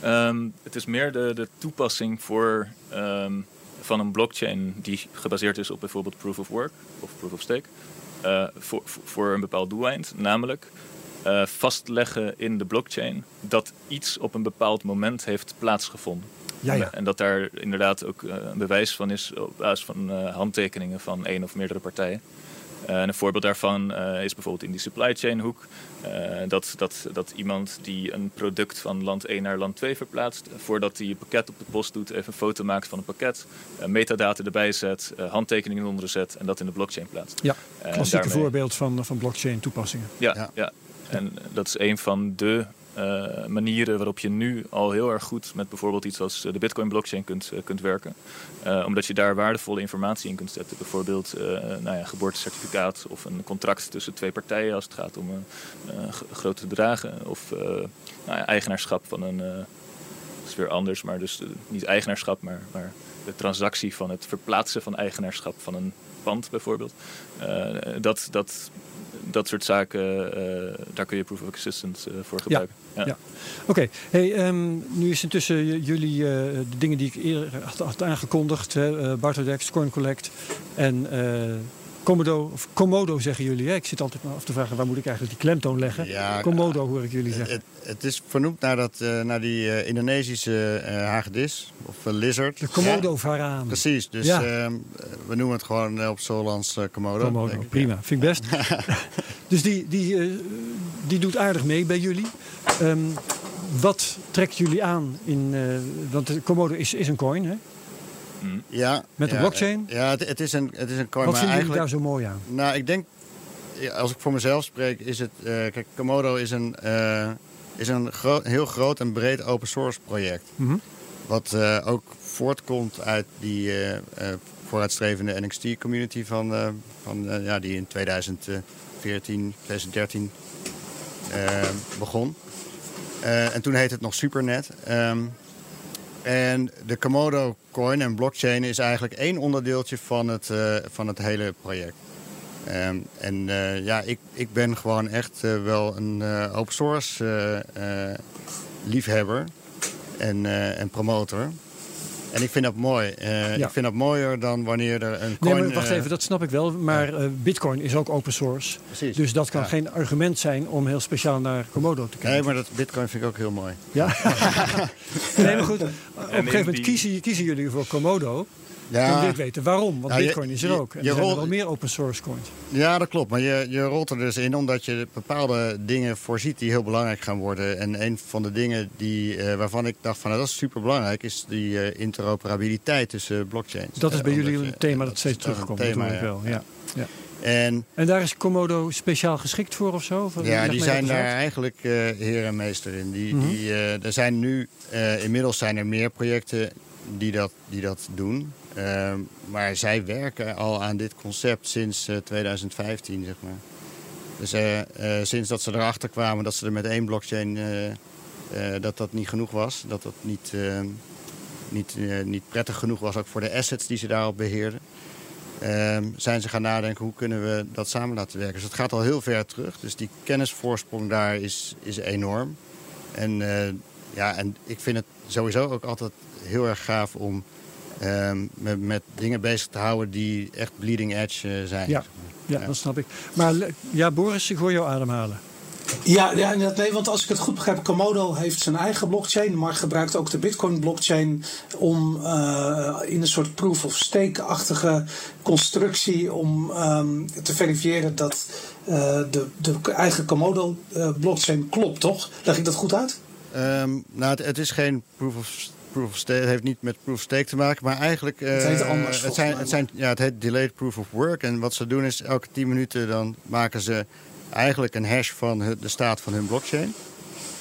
Speaker 4: Ehm, het is meer de, de toepassing voor, ehm, van een blockchain die gebaseerd is op bijvoorbeeld proof of work of proof of stake. eh, voor, voor- een bepaald doeleind, namelijk eh, vastleggen in de blockchain dat iets op een bepaald moment heeft plaatsgevonden.
Speaker 1: Ja, ja.
Speaker 4: En dat daar inderdaad ook eh, een bewijs van is op basis van handtekeningen van één of meerdere partijen. Eh, en een voorbeeld daarvan eh, is bijvoorbeeld in die supply chain hoek. eh, dat, dat, dat iemand die een product van land 1 naar land 2 verplaatst, voordat hij een pakket op de post doet, even een foto maakt van een pakket, metadata erbij zet, handtekeningen onder zet en dat in de blockchain plaatst.
Speaker 1: Ja, klassieke
Speaker 4: daarmee-
Speaker 1: voorbeeld van, van blockchain toepassingen.
Speaker 4: ja,
Speaker 3: Ja.
Speaker 4: ja. en dat is een van de eh, manieren waarop je nu al heel erg goed met bijvoorbeeld iets als eh, de Bitcoin blockchain kunt, eh, kunt werken. Eh, omdat je daar waardevolle informatie in kunt zetten. Bijvoorbeeld nou ja, geboortecertificaat of een contract tussen twee partijen als het gaat om grote bedragen. Of nou ja, eigenaarschap van een. dat is weer anders, maar dus niet eigenaarschap, maar, maar de transactie van het verplaatsen van eigenaarschap van een pand bijvoorbeeld. Dat, dat, dat soort zaken, eh, daar kun je proof of existence eh, voor gebruiken. Ja.
Speaker 1: ja. Oké, hey, ehm, nu is intussen jullie eh, de dingen die ik eerder had, had aangekondigd, hè, Bartodex, Coin Collect en Komodo, of Komodo zeggen jullie. Hè? Ik zit altijd maar af te vragen waar moet ik eigenlijk die klemtoon leggen.
Speaker 3: Ja,
Speaker 1: Komodo hoor ik jullie zeggen.
Speaker 3: Het, het is vernoemd naar, dat, eh, naar die eh, Indonesische eh hagedis of eh, lizard.
Speaker 1: De Komodo-varaan.
Speaker 3: Precies, dus
Speaker 1: Ja.
Speaker 3: ehm, we noemen het gewoon eh, op Solans eh, Komodo.
Speaker 1: Komodo, prima. Vind ik best. dus die, die, eh, die doet aardig mee bij jullie. Ehm, wat trekt jullie aan? In, eh, want de Komodo is, is een coin, hè?
Speaker 4: Hm.
Speaker 3: Ja,
Speaker 1: Met de
Speaker 3: ja,
Speaker 1: blockchain?
Speaker 3: eh, Ja, het, het is een, het is een coin,
Speaker 1: Wat daar zo mooi aan?
Speaker 3: Nou, ik denk, ja, als ik voor mezelf spreek, is het... eh, kijk, Komodo is een, eh, is een gro- heel groot en breed open source project.
Speaker 1: Mhm.
Speaker 3: Wat eh, ook voortkomt uit die eh, eh, vooruitstrevende NXT-community van, eh, van, eh, ja, die in 2014, 2013 eh, begon. Eh, en toen heette het nog Supernet. Ehm, en de Komodo coin en blockchain is eigenlijk één onderdeeltje van het, eh, van het hele project. Ehm, en eh, ja, ik, ik ben gewoon echt eh, wel een open source liefhebber en, en promotor. En ik vind dat mooi. Eh,
Speaker 1: Ja.
Speaker 3: Ik vind dat mooier dan wanneer er een
Speaker 1: Nee,
Speaker 3: coin...
Speaker 1: maar wacht
Speaker 3: eh,
Speaker 1: even, dat snap ik wel. Maar eh, Bitcoin is ook open source.
Speaker 3: Precies.
Speaker 1: Dus dat kan
Speaker 3: Ja.
Speaker 1: geen argument zijn om heel speciaal naar Komodo te kijken.
Speaker 3: Nee, maar dat bitcoin vind ik ook heel mooi.
Speaker 1: Ja? nee, maar goed. Op een gegeven moment kiezen, kiezen jullie voor Komodo.
Speaker 3: Ja.
Speaker 1: Dan wil ik weten waarom. Want
Speaker 3: Ja, je-
Speaker 1: Bitcoin is er ook. En
Speaker 3: je
Speaker 1: er zijn er wel meer open source coins.
Speaker 3: Ja, dat klopt. Maar je, je rolt er dus in omdat je bepaalde dingen voorziet die heel belangrijk gaan worden. En een van de dingen die, eh, waarvan ik dacht van nou, dat is super belangrijk, is die eh, interoperabiliteit tussen blockchains.
Speaker 1: Dat is
Speaker 3: Eh,
Speaker 1: bij
Speaker 3: omdat
Speaker 1: jullie een thema dat steeds terugkomt. Dat wel. Ja. Ja.
Speaker 3: En
Speaker 1: En daar is Komodo speciaal geschikt voor of zo? Of
Speaker 3: ja, die zijn daar eigenlijk eh, heer en meester in. Die,
Speaker 1: Mhm.
Speaker 3: die, eh, er zijn nu, eh, inmiddels zijn er meer projecten die dat, die dat doen. Ehm, maar zij werken al aan dit concept sinds eh, 2015, zeg maar. Dus eh, eh, sinds dat ze erachter kwamen dat ze er met één blockchain eh, eh, dat dat niet genoeg was, dat dat niet, eh, niet, eh, niet prettig genoeg was ook voor de assets die ze daarop beheerden. ehm, zijn ze gaan nadenken hoe kunnen we dat samen laten werken. Dus het gaat al heel ver terug. Dus die kennisvoorsprong daar is, is enorm. En, eh, ja, en ik vind het sowieso ook altijd heel erg gaaf om ehm, met, met dingen bezig te houden die echt bleeding edge eh, zijn.
Speaker 1: Ja. Ja, dat snap ik. Maar ja, Boris, ik hoor jou ademhalen.
Speaker 2: Ja, ja nee, want als ik het goed begrijp, Komodo heeft zijn eigen blockchain, maar gebruikt ook de Bitcoin-blockchain om uh, in een soort proof-of-stake-achtige constructie om um, te verifiëren dat uh, de, de eigen Komodo-blockchain klopt, toch? Leg ik dat goed uit?
Speaker 3: Um, nou, het, het, is geen proof of proof of stake. Het heeft niet met proof of stake te maken, maar eigenlijk.
Speaker 2: Uh, het heet anders.
Speaker 3: Het, zijn, het, zijn, ja, het heet delayed proof of work. En wat ze doen is elke 10 minuten dan maken ze eigenlijk een hash van de staat van hun blockchain.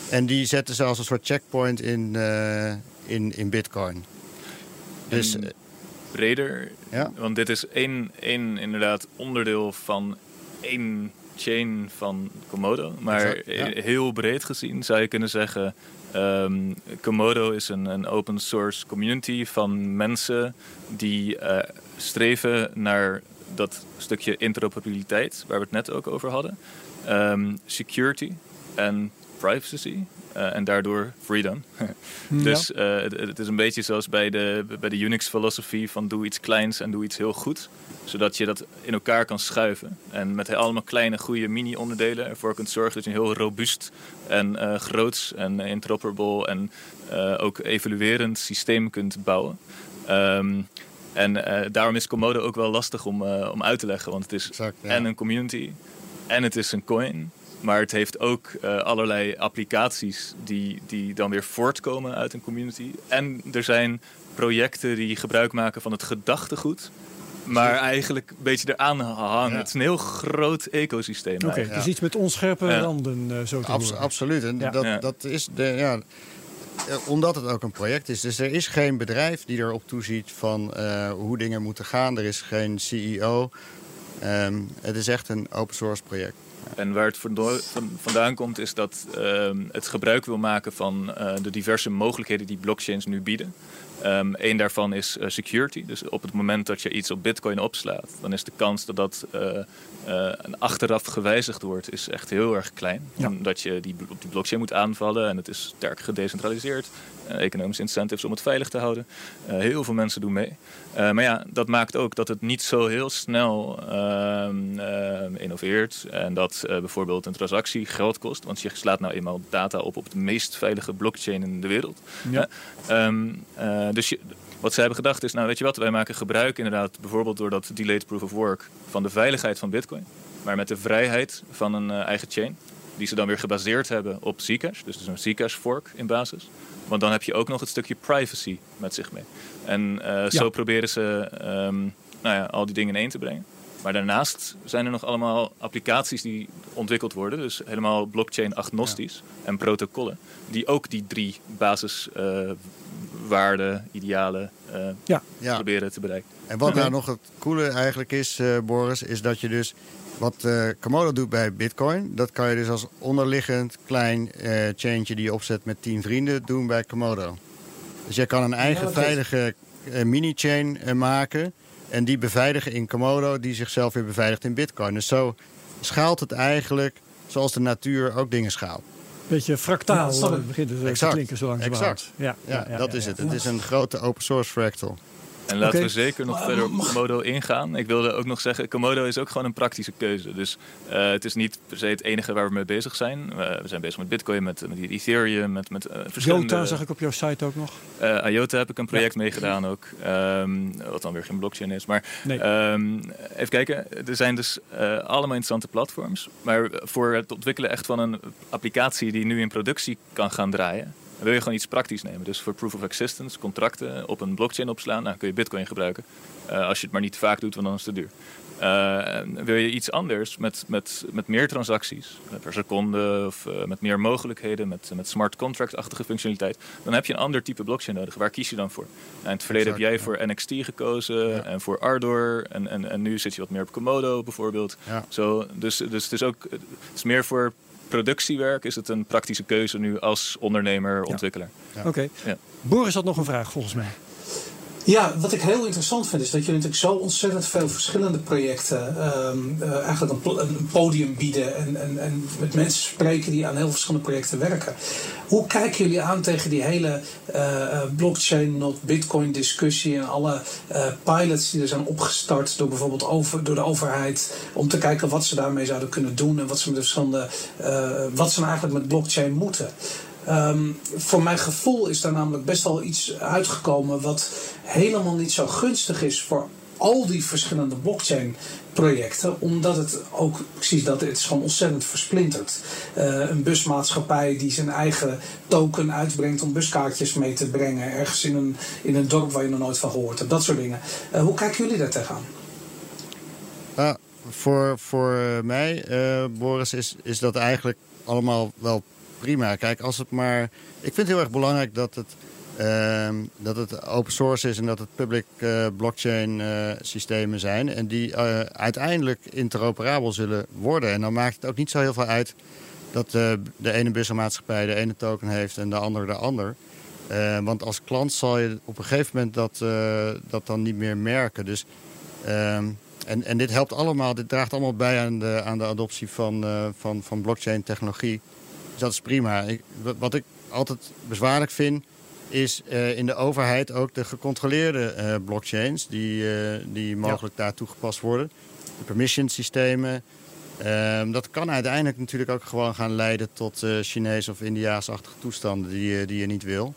Speaker 3: En die zetten ze als een soort checkpoint in, uh, in, in Bitcoin.
Speaker 4: Dus. En breder, ja? want dit is één, één inderdaad onderdeel van één chain van Komodo. Maar heel breed gezien zou je kunnen zeggen... Um, Komodo is een, een, open source community van mensen die uh, streven naar dat stukje interoperabiliteit, waar we het net ook over hadden. Um, security en privacy. Uh, en daardoor freedom. dus uh, het, het, is een beetje zoals bij de, bij de Unix-filosofie van doe iets kleins en doe iets heel goed. Zodat je dat in elkaar kan schuiven. En met allemaal kleine, goede mini-onderdelen ervoor kunt zorgen dat je een heel robuust en uh, groots en interoperable en ook evaluerend systeem kunt bouwen. Um, en daarom is Komodo ook wel lastig om, om uit te leggen. Want het is exact, ja. en een community en het is een coin. Maar het heeft ook uh, allerlei applicaties die, die dan weer voortkomen uit een community. En er zijn projecten die gebruik maken van het gedachtegoed. Maar eigenlijk een beetje eraan hangen. Ja. Het is een heel groot ecosysteem.
Speaker 1: Oké, okay, dus iets met onscherpe ja. randen uh, zo te
Speaker 3: Abs Absoluut. En dat, dat is de, ja, omdat het ook een project is. Dus er is geen bedrijf die erop toeziet van uh, hoe dingen moeten gaan. Er is geen CEO. Um, het is echt een open source project.
Speaker 4: En waar het vandaan komt is dat uh, het gebruik wil maken van uh, de diverse mogelijkheden die blockchains nu bieden. Um, een daarvan is uh, security. Dus op het moment dat je iets op bitcoin opslaat, dan is de kans dat dat uh, achteraf gewijzigd wordt, is echt heel erg klein. Ja. Omdat je die, op die blockchain moet aanvallen en het is sterk gedecentraliseerd. economische incentives om het veilig te houden. heel veel mensen doen mee. maar ja, dat maakt ook dat het niet zo heel snel ehm, innoveert. En dat bijvoorbeeld een transactie geld kost. Want je slaat nou eenmaal data op op de meest veilige blockchain in de wereld. Ja. Um, dus je, wat ze hebben gedacht is, nou weet je wat, wij maken gebruik inderdaad bijvoorbeeld door dat delayed proof of work van de veiligheid van bitcoin. Maar met de vrijheid van een uh, eigen chain. Die ze dan weer gebaseerd hebben op Zcash. Dus, dus een Zcash fork in basis. Want dan heb je ook nog het stukje privacy met zich mee. En uh, ja. zo proberen ze um, nou ja, al die dingen in één te brengen. Maar daarnaast zijn er nog allemaal applicaties die ontwikkeld worden. Dus helemaal blockchain agnostisch. Ja. En protocollen. Die ook die drie basis uh, waarden, idealen uh, ja. proberen te bereiken.
Speaker 3: En wat nou nog het coole eigenlijk is, uh, Boris, is dat je dus wat uh, Komodo doet bij Bitcoin, dat kan je dus als onderliggend klein uh, chaintje die je opzet met tien vrienden doen bij Komodo. Dus je kan een eigen ja, veilige mini-chain maken en die beveiligen in Komodo, die zichzelf weer beveiligt in Bitcoin. Dus zo schaalt het eigenlijk zoals de natuur ook dingen schaalt
Speaker 1: beetje fractaal ja, uh, begint het exact. te klinken zo langzamerhand.
Speaker 3: Ja, ja, ja, dat is het. Het is een grote open source fractal.
Speaker 4: En laten we zeker nog verder op Komodo ingaan. Ik wilde ook nog zeggen, Komodo is ook gewoon een praktische keuze. Dus uh, het is niet per se het enige waar we mee bezig zijn. Uh, we zijn bezig met Bitcoin, met, met Ethereum, met, met uh, verschillende...
Speaker 1: IOTA zag ik op jouw site ook nog.
Speaker 4: IOTA heb ik een project ja. meegedaan ook. Um, wat dan weer geen blockchain is. Maar nee. um, even kijken, er zijn dus allemaal interessante platforms. Maar voor het ontwikkelen echt van een applicatie die nu in productie kan gaan draaien wil je gewoon iets praktisch nemen. Dus voor proof of existence, contracten op een blockchain opslaan, nou, kun je bitcoin gebruiken. Uh, als je het maar niet vaak doet, want dan is het te duur. Uh, wil je iets anders met, met, met meer transacties per seconde of uh, met meer mogelijkheden, met, met smart contract-achtige functionaliteit, dan heb je een ander type blockchain nodig. Waar kies je dan voor? Nou, in het verleden exact, heb jij ja. voor NXT gekozen ja. en voor Ardor en, en, en nu zit je wat meer op Komodo bijvoorbeeld. Ja. Zo, dus, dus het is ook het is meer voor productiewerk is het een praktische keuze nu als ondernemer, ontwikkelaar.
Speaker 1: Ja. Oké. Okay. Ja. Boris had nog een vraag volgens mij.
Speaker 2: Ja, wat ik heel interessant vind is dat jullie natuurlijk zo ontzettend veel verschillende projecten ehm, eh, eigenlijk een, podium bieden en, en, en met mensen spreken die aan heel verschillende projecten werken. Hoe kijken jullie aan tegen die hele uh, blockchain, not bitcoin discussie en alle pilots die er zijn opgestart door bijvoorbeeld over, door de overheid om te kijken wat ze daarmee zouden kunnen doen en wat ze met de verschillende, wat ze nou eigenlijk met blockchain moeten? Um, voor mijn gevoel is daar namelijk best wel iets uitgekomen wat helemaal niet zo gunstig is voor al die verschillende blockchain projecten, omdat het ook precies dat het is gewoon ontzettend versplinterd. Uh, een busmaatschappij die zijn eigen token uitbrengt om buskaartjes mee te brengen, ergens in een, in een dorp waar je nog nooit van gehoord hebt, dat soort dingen. Uh, hoe kijken jullie daar tegenaan?
Speaker 3: Uh, voor, voor mij, eh, Boris, is, is dat eigenlijk allemaal wel prima. Kijk, als het maar. Ik vind het heel erg belangrijk dat het, uh, dat het open source is en dat het public uh, blockchain uh, systemen zijn. En die uh, uiteindelijk interoperabel zullen worden. En dan maakt het ook niet zo heel veel uit dat de ene bussenmaatschappij de ene token heeft en de andere de ander. want als klant zal je op een gegeven moment dat, dat dan niet meer merken. Dus. Ehm, en, en dit helpt allemaal, dit draagt allemaal bij aan de, aan de adoptie van, van, van blockchain technologie. Dus dat is prima. Ik, wat ik altijd bezwaarlijk vind, is uh, in de overheid ook de gecontroleerde uh, blockchains die, uh, die mogelijk ja. daar toegepast worden. De permission systemen. Ehm, dat kan uiteindelijk natuurlijk ook gewoon gaan leiden tot Chinese of Indiaasachtige toestanden die, die je niet wil.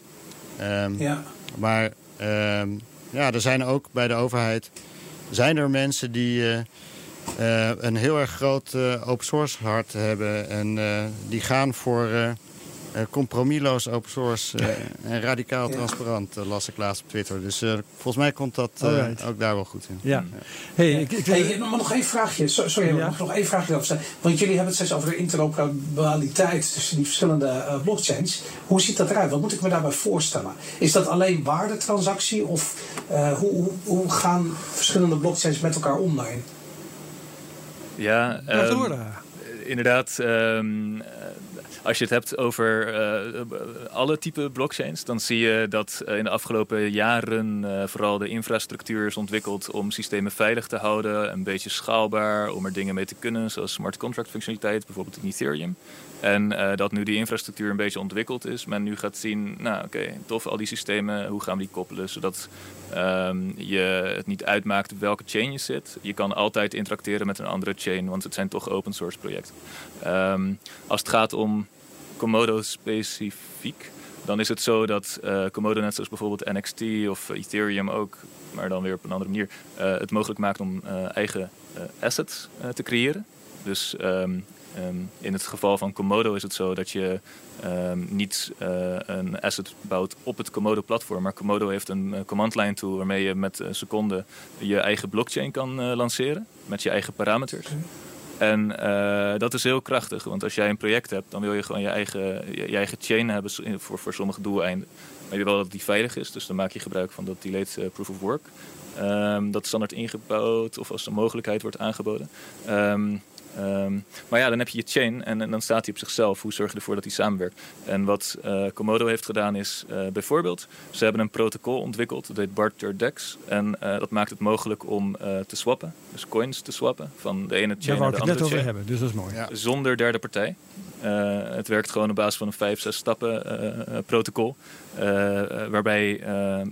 Speaker 3: Um, ja. Maar um, ja, er zijn ook bij de overheid zijn er mensen die uh, een heel erg groot uh, open source hart hebben. En uh, die gaan voor compromisloos open source en radicaal transparant, las ik laatst op Twitter. Dus volgens mij komt dat ook daar wel goed in.
Speaker 1: Ja. Hey, ik,
Speaker 2: ik, hey, nog één vraagje. Sorry, ja? nog één vraagje over stellen. Want jullie hebben het steeds over de interoperabiliteit tussen die verschillende blockchains. Hoe ziet dat eruit? Wat moet ik me daarbij voorstellen? Is dat alleen waardetransactie of hoe, hoe, hoe gaan verschillende blockchains met elkaar om daarin?
Speaker 4: Ja, um, inderdaad. Um, als je het hebt over uh, alle type blockchains, dan zie je dat uh, in de afgelopen jaren uh, vooral de infrastructuur is ontwikkeld om systemen veilig te houden, een beetje schaalbaar, om er dingen mee te kunnen, zoals smart contract functionaliteit, bijvoorbeeld in Ethereum. En uh, dat nu die infrastructuur een beetje ontwikkeld is, men nu gaat zien, nou oké, tof, al die systemen, hoe gaan we die koppelen, zodat um, je het niet uitmaakt welke chain je zit. Je kan altijd interacteren met een andere chain, want het zijn toch open source projecten. Um, als het gaat om Komodo specifiek, dan is het zo dat uh, Komodo net zoals bijvoorbeeld NXT of Ethereum ook, maar dan weer op een andere manier, uh, het mogelijk maakt om eigen assets te creëren. Dus um, Um, in het geval van Komodo is het zo dat je um, niet uh, een asset bouwt op het Komodo-platform. Maar Komodo heeft een uh, command line tool waarmee je met een seconde je eigen blockchain kan uh, lanceren. Met je eigen parameters. En dat is heel krachtig, want als jij een project hebt, dan wil je gewoon je eigen, je, je eigen chain hebben voor, voor sommige doeleinden. Maar je wil dat die veilig is, dus dan maak je gebruik van dat delayed proof of work. Um, dat is standaard ingebouwd of als een mogelijkheid wordt aangeboden. Um, Um, maar ja, dan heb je je chain en, en, dan staat hij op zichzelf. Hoe zorg je ervoor dat hij samenwerkt? En wat uh, Komodo heeft gedaan is uh, bijvoorbeeld, ze hebben een protocol ontwikkeld, dat heet Barter Dex. En uh, dat maakt het mogelijk om te swappen, dus coins te swappen van de ene chain naar de andere
Speaker 1: chain.
Speaker 4: Daar
Speaker 1: over hebben, dus dat is mooi.
Speaker 4: Ja. Zonder derde partij. Uh, het werkt gewoon op basis van een vijf, zes stappen uh, protocol. Uh, waarbij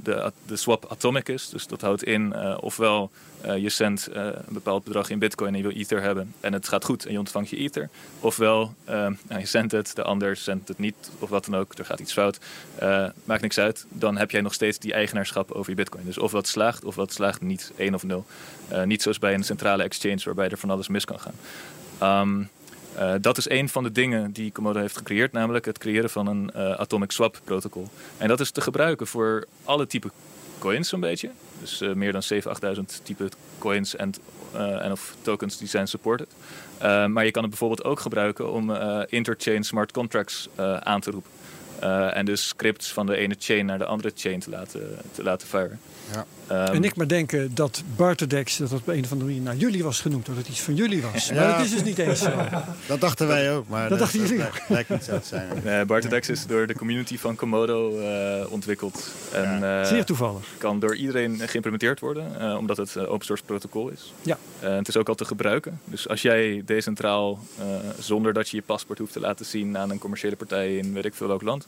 Speaker 4: de, de swap atomic is. Dus dat houdt in ofwel je zendt een bepaald bedrag in bitcoin en je wil ether hebben. En het gaat goed en je ontvangt je ether. Ofwel nou, je zendt het, de ander zendt het niet of wat dan ook. Er gaat iets fout. maakt niks uit. Dan heb jij nog steeds die eigenaarschap over je bitcoin. Dus of wat slaagt of wat slaagt niet. één of nul. niet zoals bij een centrale exchange waarbij er van alles mis kan gaan. Um, uh, dat is een van de dingen die Komodo heeft gecreëerd, namelijk het creëren van een uh, atomic swap protocol. En dat is te gebruiken voor alle type coins zo'n beetje. Dus uh, meer dan 7.000, 8.000 type coins en, en of tokens die zijn supported. maar je kan het bijvoorbeeld ook gebruiken om interchain smart contracts aan te roepen. en dus scripts van de ene chain naar de andere chain te laten, te laten varen. Ja. Ehm,
Speaker 1: en ik maar denken dat Barterdex, dat dat op een of andere manier naar jullie was genoemd. Dat het iets van jullie was. Maar
Speaker 3: Ja.
Speaker 1: dat is dus niet eens zo.
Speaker 3: Dat dachten wij ook, maar
Speaker 1: Dat dachten jullie
Speaker 3: lijkt, lijkt niet zo te zijn.
Speaker 4: uh, Bartedex is door de community van Komodo eh, ontwikkeld. En, eh,
Speaker 1: Zeer toevallig.
Speaker 4: kan door iedereen geïmplementeerd worden, eh, omdat het een open source protocol is.
Speaker 1: Ja.
Speaker 4: Eh, het is ook al te gebruiken. Dus als jij decentraal, eh, zonder dat je je paspoort hoeft te laten zien aan een commerciële partij in weet ik veel welk land,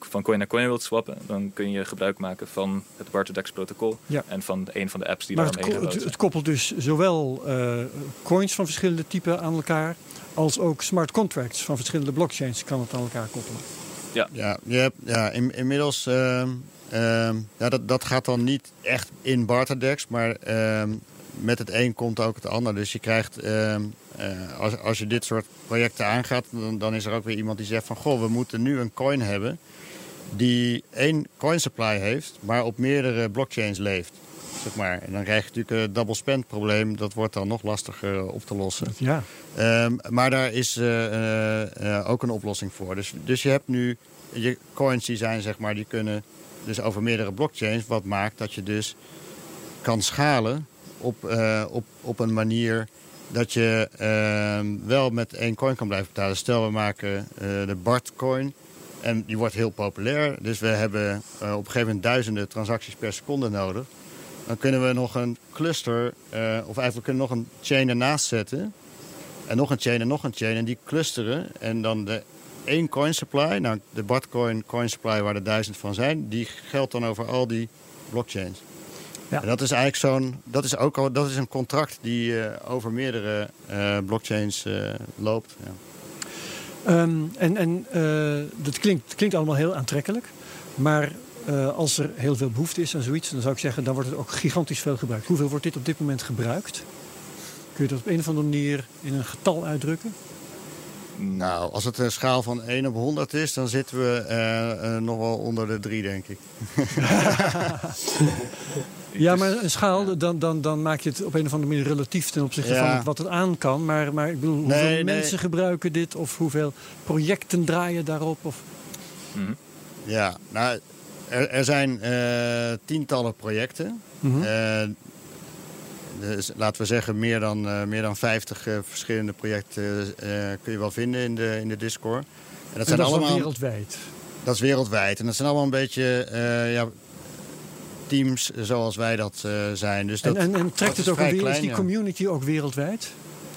Speaker 4: van coin naar coin wilt swappen, dan kun je gebruik maken van het Barterdex protocol
Speaker 1: Ja.
Speaker 4: en van een van de apps die
Speaker 1: Maar het,
Speaker 4: daarmee
Speaker 1: ko- het,
Speaker 4: gebouwd
Speaker 1: het koppelt dus zowel eh, coins van verschillende typen aan elkaar, als ook smart contracts van verschillende blockchains kan het aan elkaar koppelen.
Speaker 3: Ja, je hebt, ja in, inmiddels. ehm, ehm, ja, dat, dat gaat dan niet echt in Barterdex, maar ehm, met het een komt ook het ander. Dus je krijgt, ehm, eh, als, als je dit soort projecten aangaat, dan, dan is er ook weer iemand die zegt van goh, we moeten nu een coin hebben die één coin supply heeft, maar op meerdere blockchains leeft. Zeg maar. En dan krijg je natuurlijk een double spend probleem. Dat wordt dan nog lastiger eh, op te lossen.
Speaker 1: Ja,
Speaker 3: Ehm, maar daar is eh, eh, ook een oplossing voor. Dus, dus je hebt nu je coins die zijn, zeg maar, die kunnen dus over meerdere blockchains. Wat maakt dat je dus kan schalen op, op, op een manier dat je ehm, wel met één coin kan blijven betalen. Stel, we maken de BART coin. En die wordt heel populair. Dus we hebben eh, op een gegeven moment duizenden transacties per seconde nodig. Dan kunnen we nog een cluster, eh, of eigenlijk we kunnen nog een chain ernaast zetten. En nog een chain en nog een chain. En die clusteren. En dan de één coin supply, nou de Bartcoin coin supply waar er duizend van zijn, die geldt dan over al die blockchains.
Speaker 1: Ja.
Speaker 3: En dat is eigenlijk zo'n, dat is ook al, dat is een contract die eh, over meerdere blockchains loopt. Ja.
Speaker 1: Ehm, en en eh, dat klinkt, klinkt allemaal heel aantrekkelijk. Maar eh, als er heel veel behoefte is aan zoiets, dan zou ik zeggen, dan wordt het ook gigantisch veel gebruikt. Hoeveel wordt dit op dit moment gebruikt? Kun je dat op een of andere manier in een getal uitdrukken?
Speaker 3: Nou, als het een schaal van 1 op 100 is, dan zitten we eh, nog wel onder de 3, denk ik.
Speaker 1: Ja, maar een schaal, dan, dan, dan maak je het op een of andere manier relatief ten opzichte
Speaker 3: Ja.
Speaker 1: van wat het aan kan. Maar, maar ik bedoel, hoeveel
Speaker 3: Nee, nee.
Speaker 1: mensen gebruiken dit? Of hoeveel projecten draaien daarop? Of...
Speaker 4: Mhm.
Speaker 3: Ja, nou, er, er zijn eh, tientallen projecten.
Speaker 1: Mhm.
Speaker 3: Eh, dus laten we zeggen, meer dan, eh, meer dan 50 eh, verschillende projecten eh, kun je wel vinden in de, in de Discord. En dat
Speaker 1: en
Speaker 3: zijn
Speaker 1: dat
Speaker 3: allemaal.
Speaker 1: wereldwijd.
Speaker 3: Dat is wereldwijd. En dat zijn allemaal een beetje eh, ja, teams zoals wij dat eh, zijn. Dus dat,
Speaker 1: en, en, trekt het ook is
Speaker 3: klein,
Speaker 1: die
Speaker 3: ja.
Speaker 1: community ook wereldwijd?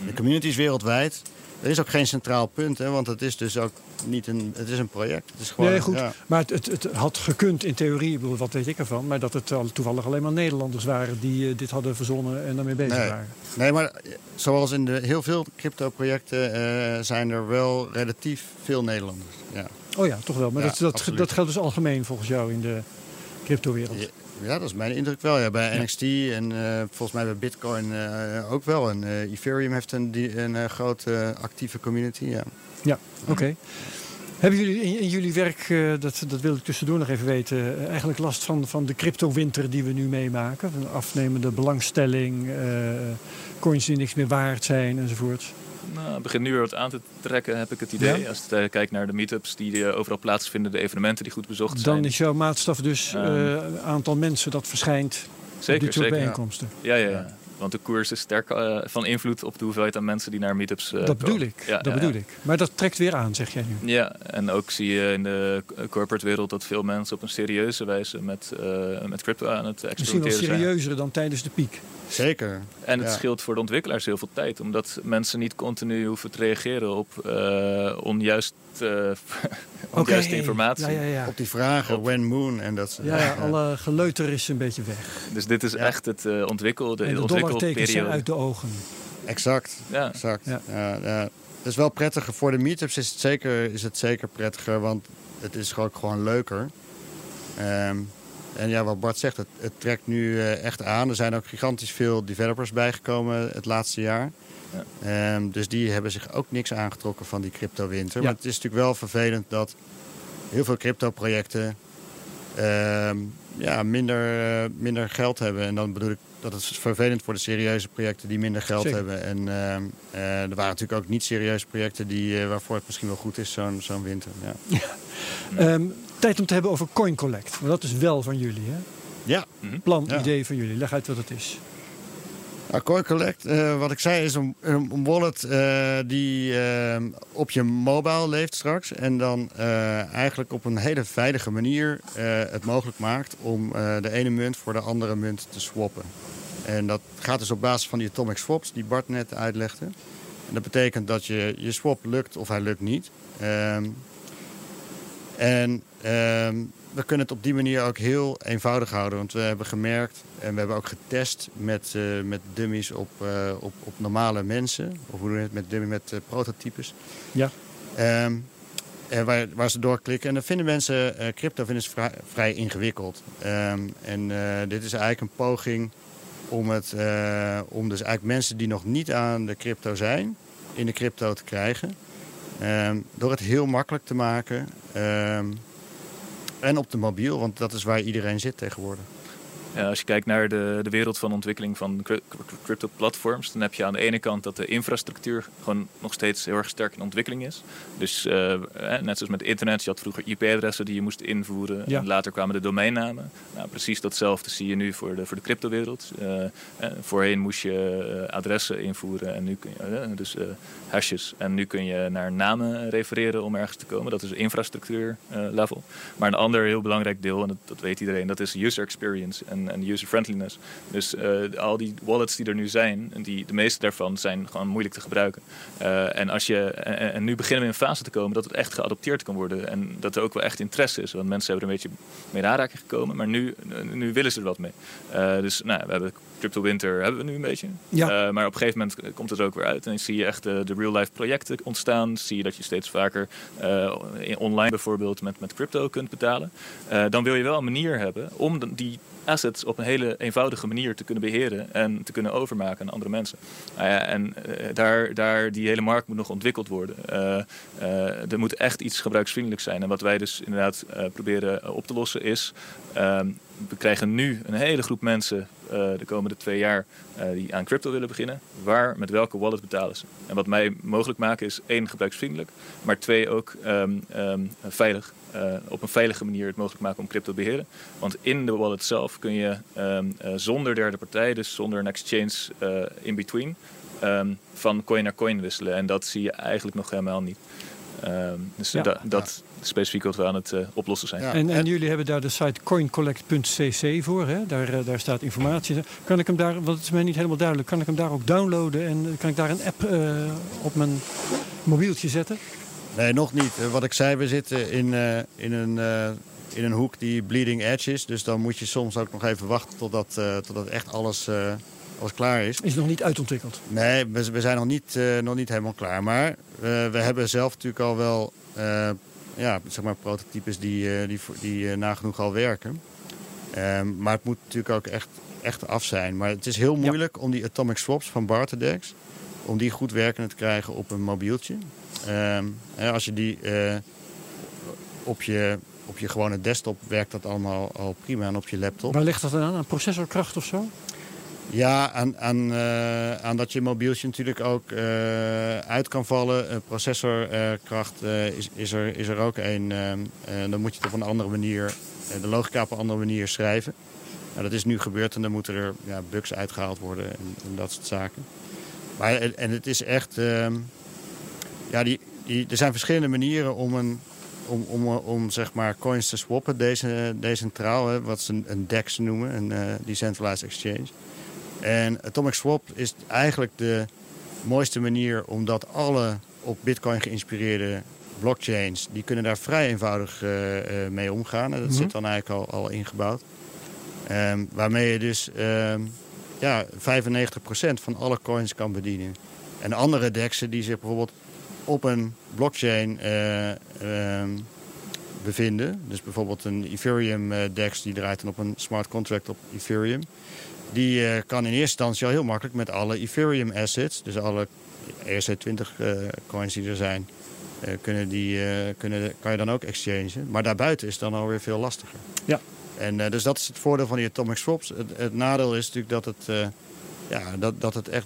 Speaker 3: De community is wereldwijd. Er is ook geen centraal punt, hè, want het is dus ook niet een, het is een project. Het is gewoon,
Speaker 1: nee, goed.
Speaker 3: ja.
Speaker 1: Maar het, het, het had gekund in theorie, ik bedoel, wat weet ik ervan. Maar dat het al- toevallig alleen maar Nederlanders waren die eh, dit hadden verzonnen en daarmee bezig
Speaker 3: Nee.
Speaker 1: waren.
Speaker 3: Nee, maar eh, zoals in de, heel veel crypto-projecten zijn er wel relatief veel Nederlanders. Ja.
Speaker 1: Oh ja, toch wel. Maar
Speaker 3: Ja,
Speaker 1: dat, dat, dat geldt dus algemeen volgens jou in de cryptowereld.
Speaker 3: Ja, dat is mijn indruk wel. Ja, bij NXT en eh, volgens mij bij Bitcoin eh, ook wel. En eh, Ethereum heeft een, die, een grote actieve community. Ja.
Speaker 1: Ja, oké. Hebben jullie in, in jullie werk, dat, dat wil ik tussendoor nog even weten, eigenlijk last van, van de cryptowinter die we nu meemaken? Van afnemende belangstelling, coins die niks meer waard zijn enzovoort.
Speaker 4: Nou, het begint nu weer wat aan te trekken, heb ik het idee.
Speaker 1: Ja?
Speaker 4: Als je eh, kijkt naar de meetups die eh, overal plaatsvinden, de evenementen die goed bezocht zijn.
Speaker 1: Dan is jouw maatstaf dus een aantal mensen dat verschijnt op
Speaker 4: zeker,
Speaker 1: dit soort
Speaker 4: zeker.
Speaker 1: bijeenkomsten.
Speaker 4: Ja, ja, ja. Want de koers is sterk van invloed op de hoeveelheid aan mensen die naar meetups
Speaker 1: dat bedoel ik.
Speaker 4: Ja,
Speaker 1: dat bedoel ik. Maar dat trekt weer aan, zeg jij nu.
Speaker 4: Ja, en ook zie je in de corporate wereld dat veel mensen op een serieuze wijze met, met crypto aan het
Speaker 1: Misschien wel
Speaker 4: experimenteren zijn.
Speaker 1: serieuzer dan tijdens de piek.
Speaker 3: Zeker.
Speaker 4: En het
Speaker 3: Ja.
Speaker 4: scheelt voor de ontwikkelaars heel veel tijd, omdat mensen niet continu hoeven te reageren op eh, onjuist, eh, onjuiste informatie.
Speaker 1: Ja, ja, ja.
Speaker 3: Op die vragen, when, moon en dat soort
Speaker 1: Ja, ja, alle geleuter is een beetje weg.
Speaker 4: Dus dit is
Speaker 3: Ja.
Speaker 4: echt het eh ontwikkel, de,
Speaker 1: en de dollartekens zijn
Speaker 4: ontwikkelperiode.
Speaker 1: uit de ogen.
Speaker 3: Exact.
Speaker 4: Ja.
Speaker 3: exact.
Speaker 1: Ja.
Speaker 3: Ja. Ja, Het is wel prettiger. Voor de meetups is het zeker, is het zeker prettiger, want het is gewoon, gewoon leuker. Ehm, en ja, wat Bart zegt, het, het trekt nu eh, echt aan. Er zijn ook gigantisch veel developers bijgekomen het laatste jaar.
Speaker 4: Ja.
Speaker 3: Ehm, dus die hebben zich ook niks aangetrokken van die crypto-winter.
Speaker 1: Ja.
Speaker 3: Maar het is natuurlijk wel vervelend dat heel veel crypto-projecten ehm, ja, minder, eh, minder geld hebben. En dan bedoel ik dat het is vervelend voor de serieuze projecten die minder geld
Speaker 1: Zeker.
Speaker 3: hebben. En ehm, eh, er waren natuurlijk ook niet serieuze projecten die, eh, waarvoor het misschien wel goed is, zo'n zo'n winter. Ja.
Speaker 1: Ehm, tijd om te hebben over Coin Collect. Want dat is wel van jullie, hè?
Speaker 3: Ja.
Speaker 1: plan,
Speaker 3: Ja.
Speaker 1: idee van jullie. Leg uit wat het is.
Speaker 3: Nou, Coin Collect, eh, wat ik zei, is een, een wallet eh, die eh, op je mobile leeft straks. En dan eh, eigenlijk op een hele veilige manier eh, het mogelijk maakt om eh, de ene munt voor de andere munt te swappen. En dat gaat dus op basis van die atomic swaps die Bart net uitlegde. En dat betekent dat je, je swap lukt of hij lukt niet. En ehm, we kunnen het op die manier ook heel eenvoudig houden. Want we hebben gemerkt en we hebben ook getest met, eh, met dummies op, eh, op, op normale mensen. Of hoe doen we het met dummies met eh, prototypes.
Speaker 1: Ja.
Speaker 3: Ehm, en waar, waar ze doorklikken. En dan vinden mensen crypto vinden ze vrij, vrij ingewikkeld. Ehm, en dit is eigenlijk een poging om, het, om dus eigenlijk mensen die nog niet aan de crypto zijn, in de crypto te krijgen. Ehm, door het heel makkelijk te maken. Ehm, en op de mobiel, want dat is waar iedereen zit tegenwoordig.
Speaker 4: Ja, als je kijkt naar de, de wereld van ontwikkeling van cry- cry- crypto-platforms, dan heb je aan de ene kant dat de infrastructuur gewoon nog steeds heel erg sterk in ontwikkeling is. Dus eh, eh, net zoals met internet, je had vroeger IP-adressen die je moest invoeren.
Speaker 1: Ja.
Speaker 4: En later kwamen de domeinnamen. Nou, precies datzelfde zie je nu voor de, voor de cryptowereld. Eh, eh, voorheen moest je eh, adressen invoeren en nu kun je, eh, dus eh, hashes. En nu kun je naar namen refereren om ergens te komen. Dat is infrastructuur eh, level. Maar een ander heel belangrijk deel, en dat, dat weet iedereen, dat is user experience en, user friendliness. Dus eh, al die wallets die er nu zijn, die, de meeste daarvan zijn gewoon moeilijk te gebruiken. Eh, en, als je, en, nu beginnen we in een fase te komen dat het echt geadopteerd kan worden. En dat er ook wel echt interesse is. Want mensen hebben er een beetje mee in gekomen, maar nu, nu willen ze er wat mee. Dus nou, we hebben Crypto Winter hebben we nu een beetje.
Speaker 1: Ja.
Speaker 4: Eh, maar op een gegeven moment komt het ook weer uit. En zie je echt de, de real-life projecten ontstaan. Zie je dat je steeds vaker eh, in- online bijvoorbeeld met, met crypto kunt betalen. Eh, dan wil je wel een manier hebben om die assets op een hele eenvoudige manier te kunnen beheren en te kunnen overmaken aan andere mensen. Nou ja, en daar, daar, die hele markt moet nog ontwikkeld worden. Er moet echt iets gebruiksvriendelijk zijn. En wat wij dus inderdaad proberen op te lossen is... ehm, we krijgen nu een hele groep mensen de komende twee jaar eh, die aan crypto willen beginnen. Waar, met welke wallet betalen ze? En wat mij mogelijk maken is één, gebruiksvriendelijk. Maar twee, ook ehm, ehm, veilig. Eh, op een veilige manier het mogelijk maken om crypto te beheren. Want in de wallet zelf kun je ehm, eh, zonder derde partij, dus zonder een exchange eh, in between, van coin naar coin wisselen. En dat zie je eigenlijk nog helemaal niet. Dus
Speaker 1: Ja.
Speaker 4: da- dat specifiek wat we aan het eh, oplossen zijn.
Speaker 3: Ja.
Speaker 1: En, en jullie hebben daar de site coincollect.cc voor. Hè? Daar, eh, daar staat informatie. Kan ik hem daar, want het is mij niet helemaal duidelijk, kan ik hem daar ook downloaden en kan ik daar een app eh, op mijn mobieltje zetten?
Speaker 3: Nee, nog niet. Wat ik zei, we zitten in, eh, in, een, eh, in een hoek die bleeding edge is. Dus dan moet je soms ook nog even wachten totdat, eh, totdat echt alles, eh, alles klaar is.
Speaker 1: Is nog niet uitontwikkeld.
Speaker 3: Nee, we, we zijn nog niet, eh, nog niet helemaal klaar. Maar eh, we hebben zelf natuurlijk al wel eh, ja, zeg maar prototypes die, eh, die, die eh, nagenoeg al werken. Ehm, maar het moet natuurlijk ook echt, echt af zijn. Maar het is heel moeilijk om die atomic swaps van Bartedex... om die goed werkend te krijgen op een mobieltje. Ehm, en als je die eh, op, je, op je gewone desktop werkt dat allemaal al prima en op je laptop.
Speaker 1: Waar ligt dat dan aan? Aan processorkracht of zo?
Speaker 3: Ja, eh, aan dat je mobieltje natuurlijk ook eh, uit kan vallen. Uh, processorkracht eh, is, is, er, is er ook een. eh, dan moet je het op een andere manier, eh, de logica op een andere manier schrijven. Nou, dat is nu gebeurd en dan moeten er ja, bugs uitgehaald worden en, en dat soort zaken. Maar, en, en het is echt. ehm, ja, die, die, er zijn verschillende manieren om, een, om, om, om zeg maar coins te swappen, deze, decentraal, wat ze een, een DEX noemen, een eh, Decentralized Exchange. En Atomic Swap is eigenlijk de mooiste manier omdat alle op Bitcoin geïnspireerde blockchains, die kunnen daar vrij eenvoudig eh, eh, mee omgaan. En dat
Speaker 1: Mhm.
Speaker 3: zit dan eigenlijk al, al ingebouwd. Ehm, waarmee je dus ehm, ja, 95% van alle coins kan bedienen. En andere dexen die zich bijvoorbeeld op een blockchain eh, ehm, bevinden. Dus bijvoorbeeld een Ethereum DEX die draait dan op een smart contract op Ethereum. Die eh, kan in eerste instantie al heel makkelijk met alle Ethereum assets, dus alle ERC20 eh, coins die er zijn, eh, kunnen die, kunnen, kan je dan ook exchangen. Maar daarbuiten is het dan alweer veel lastiger.
Speaker 1: Ja.
Speaker 3: En dus dat is het voordeel van die atomic swaps. Het, het nadeel is natuurlijk dat het, ja, dat, dat het echt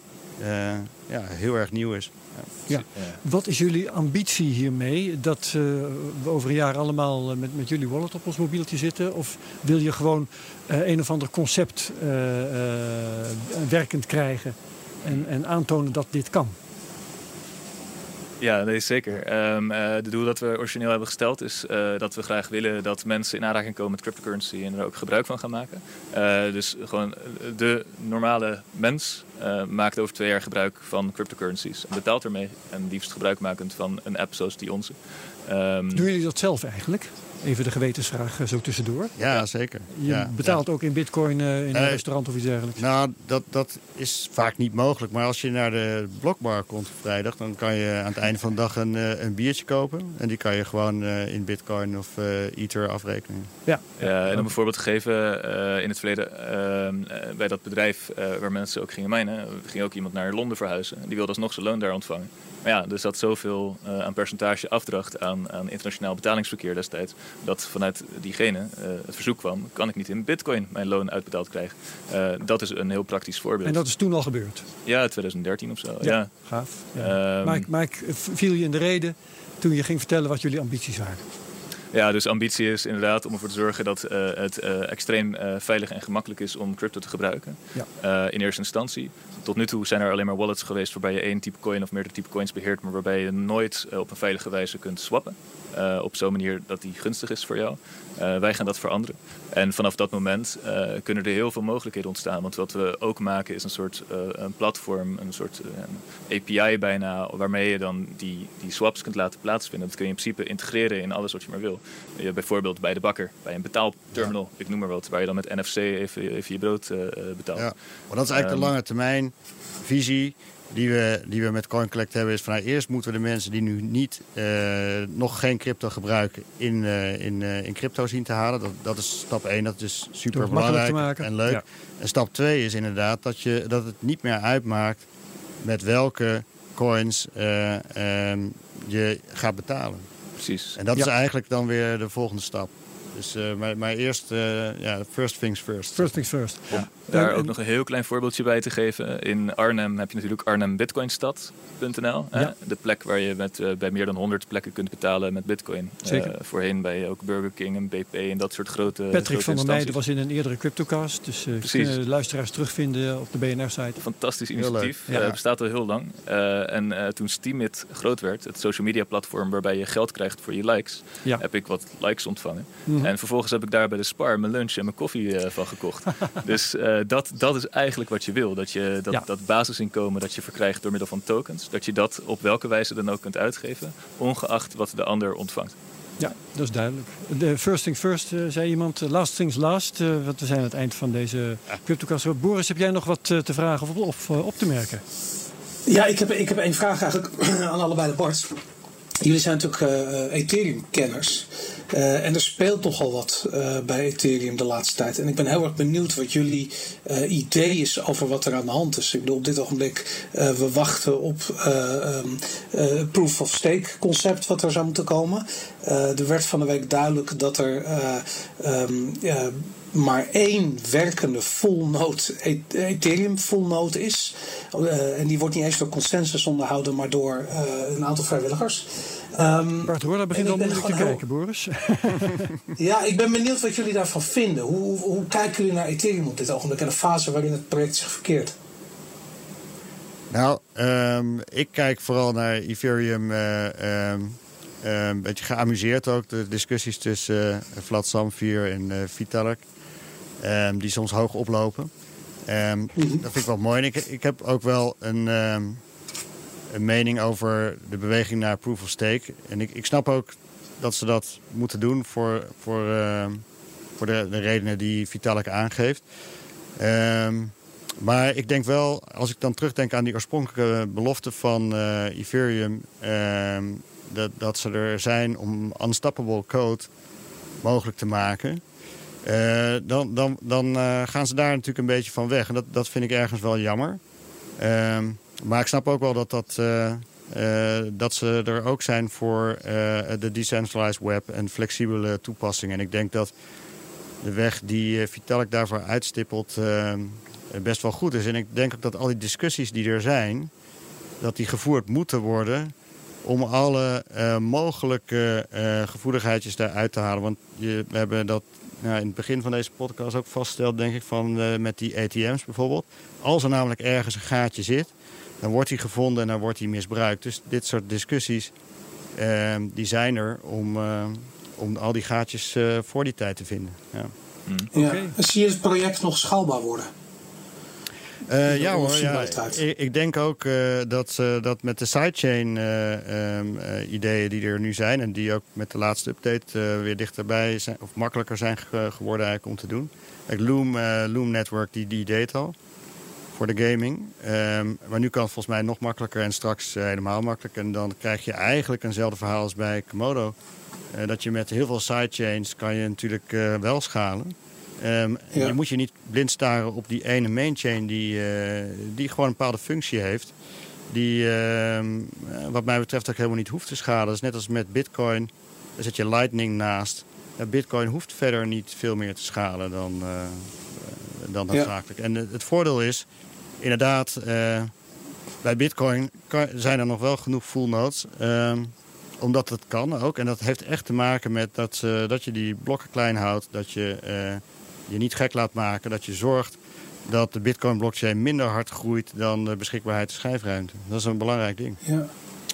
Speaker 3: ja, heel erg nieuw is.
Speaker 1: Ja. Wat is jullie ambitie hiermee? Dat we over een jaar allemaal met, met jullie wallet op ons mobieltje zitten? Of wil je gewoon een of ander concept werkend krijgen en, en aantonen dat dit kan?
Speaker 4: Ja, nee, zeker. Um, de doel dat we origineel hebben gesteld is uh, dat we graag willen dat mensen in aanraking komen met cryptocurrency en er ook gebruik van gaan maken. Uh, dus gewoon de normale mens maakt over twee jaar gebruik van cryptocurrencies en betaalt ermee. En liefst gebruikmakend van een app zoals die onze.
Speaker 1: Um, Doen jullie dat zelf eigenlijk? Even de gewetensvraag zo tussendoor.
Speaker 3: Ja, zeker.
Speaker 1: Je betaalt ook in bitcoin uh, in een restaurant of iets dergelijks?
Speaker 3: Nou, dat, dat is vaak niet mogelijk. Maar als je naar de blokbar komt vrijdag... dan kan je aan het einde van de dag een, een biertje kopen. En die kan je gewoon uh, in bitcoin of uh, ether afrekenen.
Speaker 4: Ja. ja en om een voorbeeld te geven... in het verleden ehm, bij dat bedrijf waar mensen ook gingen mijnen... ging ook iemand naar Londen verhuizen. Die wilde alsnog zijn loon daar ontvangen. Maar ja, er zat zoveel uh, aan percentage afdracht aan, aan internationaal betalingsverkeer destijds. Dat vanuit diegene uh, het verzoek kwam: kan ik niet in bitcoin mijn loon uitbetaald krijgen? Uh, dat is een heel praktisch voorbeeld.
Speaker 1: En dat is toen al gebeurd?
Speaker 4: Ja, 2013 of zo. Ja, ja.
Speaker 1: gaaf. Ja. Um, maar, maar ik viel je in de reden toen je ging vertellen wat jullie ambities waren.
Speaker 4: Ja, dus ambitie is inderdaad om ervoor te zorgen dat uh, het uh, extreem uh, veilig en gemakkelijk is om crypto te gebruiken. Ja. in eerste instantie. Tot nu toe zijn er alleen maar wallets geweest waarbij je één type coin of meerdere type coins beheert, maar waarbij je nooit op een veilige wijze kunt swappen. op zo'n manier dat die gunstig is voor jou. wij gaan dat veranderen. En vanaf dat moment kunnen er heel veel mogelijkheden ontstaan. Want wat we ook maken is een soort een platform, een soort API bijna, waarmee je dan die, die swaps kunt laten plaatsvinden. Dat kun je in principe integreren in alles wat je maar wil. Je, bijvoorbeeld bij de bakker, bij een betaalterminal, ik noem maar wat, waar je dan met NFC even, even je brood betaalt. Ja,
Speaker 3: maar dat is eigenlijk de ehm, lange termijn visie die we, die we met CoinCollect hebben. Is van nou, eerst moeten we de mensen die nu niet, uh, nog geen crypto gebruiken, in, uh, in, in crypto zien te halen. Dat, dat is stap 1, dat is super belangrijk en leuk. En stap 2 is inderdaad dat, je, dat het niet meer uitmaakt met welke coins um, je gaat betalen
Speaker 4: precies.
Speaker 3: En dat is eigenlijk dan weer de volgende stap. Dus, uh, maar, maar eerst, uh, ja, first things first.
Speaker 1: First things first.
Speaker 4: Ja daar ook nog een heel klein voorbeeldje bij te geven. In Arnhem heb je natuurlijk arnhembitcoinstad.nl. Ja. De plek waar je met, uh, bij meer dan 100 plekken kunt betalen met bitcoin.
Speaker 1: Zeker.
Speaker 4: Uh, voorheen bij ook Burger King en BP en dat soort grote
Speaker 1: Patrick
Speaker 4: grote
Speaker 1: van der Meijden was in een eerdere CryptoCast. Dus uh, kunnen de luisteraars terugvinden op de BNR-site.
Speaker 4: Fantastisch initiatief. Ja. bestaat al heel lang. en toen Steemit groot werd, het social media platform waarbij je geld krijgt voor je likes, ja. heb ik wat likes ontvangen. Mm -hmm. En vervolgens heb ik daar bij de Spar mijn lunch en mijn koffie van gekocht. dus eh, dat, dat is eigenlijk wat je wil. Dat je dat, dat basisinkomen dat je verkrijgt door middel van tokens, dat je dat op welke wijze dan ook kunt uitgeven, ongeacht wat de ander ontvangt.
Speaker 1: Ja, dat is duidelijk. De first thing first, uh, zei iemand. Last things last. Uh, want we zijn aan het eind van deze CryptoCast. Boris, heb jij nog wat te vragen of, of op te merken?
Speaker 2: Ja, ik heb, ik heb één vraag eigenlijk aan allebei de Barts. Jullie zijn natuurlijk uh, Ethereum-kenners. Uh, en er speelt nogal wat uh, bij Ethereum de laatste tijd. En ik ben heel erg benieuwd wat jullie idee is over wat er aan de hand is. Ik bedoel, op dit ogenblik, we wachten op um, proof of stake concept wat er zou moeten komen. er werd van de week duidelijk dat er um, maar één werkende full node Ethereum full node is. Uh, en die wordt niet eens door consensus onderhouden, maar door uh, een aantal vrijwilligers.
Speaker 1: Um, Bart hoor, dat begint al moeilijk te kijken, Boris.
Speaker 2: ja, ik ben benieuwd wat jullie daarvan vinden. Hoe, hoe, hoe, kijken jullie naar Ethereum op dit ogenblik en de fase waarin het project zich verkeert?
Speaker 3: Nou, um, ik kijk vooral naar Ethereum. Uh, um, een beetje geamuseerd ook, de discussies tussen uh, Vlad Samvier en uh, Vitalik. Um, die soms hoog oplopen. Um, Dat vind ik wel mooi. En ik, ik heb ook wel een, um, een mening over de beweging naar proof of stake. En ik, ik snap ook dat ze dat moeten doen voor, voor, voor de, de, redenen die Vitalik aangeeft. maar ik denk wel, als ik dan terugdenk aan die oorspronkelijke belofte van uh, Ethereum... dat, dat ze er zijn om unstoppable code mogelijk te maken... Uh, dan dan, dan uh, gaan ze daar natuurlijk een beetje van weg. En dat, dat vind ik ergens wel jammer. Uh, maar ik snap ook wel dat, dat, uh, dat ze er ook zijn voor de decentralized web en flexibele toepassingen. En ik denk dat de weg die Vitalik daarvoor uitstippelt best wel goed is. En ik denk ook dat al die discussies die er zijn, dat die gevoerd moeten worden om alle mogelijke gevoeligheidjes daaruit te halen. Want je, we hebben dat nou, in het begin van deze podcast ook vastgesteld, denk ik, van, uh, met die ATM's bijvoorbeeld. Als er namelijk ergens een gaatje zit, dan wordt die gevonden en dan wordt die misbruikt. Dus dit soort discussies, ehm, die zijn er om, om al die gaatjes voor die tijd te vinden. Ja.
Speaker 2: Mm. Ja. Zie je het project nog schaalbaar worden?
Speaker 3: Uh, ja hoor, ja. Ik, ik, denk ook uh, dat, uh, dat met de sidechain um, ideeën die er nu zijn... en die ook met de laatste update weer dichterbij zijn... of makkelijker zijn geworden eigenlijk om te doen. Loom, Loom Network die, die deed al voor de gaming. Um, maar nu kan het volgens mij nog makkelijker en straks helemaal makkelijk. En dan krijg je eigenlijk eenzelfde verhaal als bij Komodo. dat je met heel veel sidechains kan je natuurlijk wel schalen... Um, Je moet je niet blind staren op die ene main chain die, uh, die gewoon een bepaalde functie heeft. Die uh, wat mij betreft ook helemaal niet hoeft te schalen. Dat is net als met bitcoin. Daar zet je lightning naast. Bitcoin hoeft verder niet veel meer te schalen dan, uh, dan noodzakelijk. Ja. En het voordeel is, inderdaad, bij bitcoin kan, zijn er nog wel genoeg full nodes. Ehm, omdat het kan ook. En dat heeft echt te maken met dat, dat je die blokken klein houdt. Dat je je niet gek laat maken. Dat je zorgt dat de Bitcoin-blockchain minder hard groeit dan de beschikbaarheid schijfruimte. Dat is een belangrijk ding.
Speaker 2: Ja,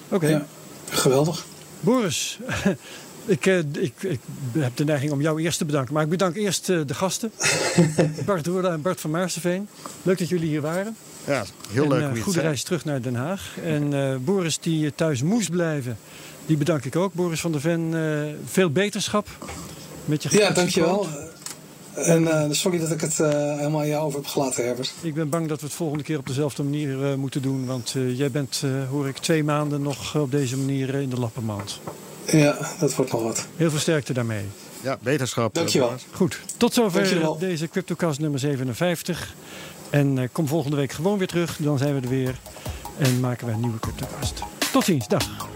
Speaker 2: oké. Ja. Geweldig.
Speaker 1: Boris, ik, eh, ik, ik, heb de neiging om jou eerst te bedanken. Maar ik bedank eerst eh, de gasten. Bart Roerda en Bart van Maarseveen. Leuk dat jullie hier waren.
Speaker 3: Ja, heel leuk.
Speaker 1: En, uh, goede reis terug naar Den Haag. En uh, Boris die thuis moest blijven, die bedank ik ook. Boris van der Ven, veel beterschap met je
Speaker 2: Ja, dankjewel. En uh, sorry dat ik het uh, helemaal aan jou over heb gelaten, Herbert.
Speaker 1: Ik ben bang dat we het volgende keer op dezelfde manier uh, moeten doen. Want jij bent, hoor ik, twee maanden nog op deze manier in de lappenmand.
Speaker 2: Ja, dat wordt wel wat.
Speaker 1: Heel veel sterkte daarmee.
Speaker 3: Ja, beterschap.
Speaker 2: Dankjewel.
Speaker 1: Goed, tot zover Dankjewel. deze CryptoCast nummer 57. En kom volgende week gewoon weer terug. Dan zijn we er weer en maken we een nieuwe CryptoCast. Tot ziens, dag.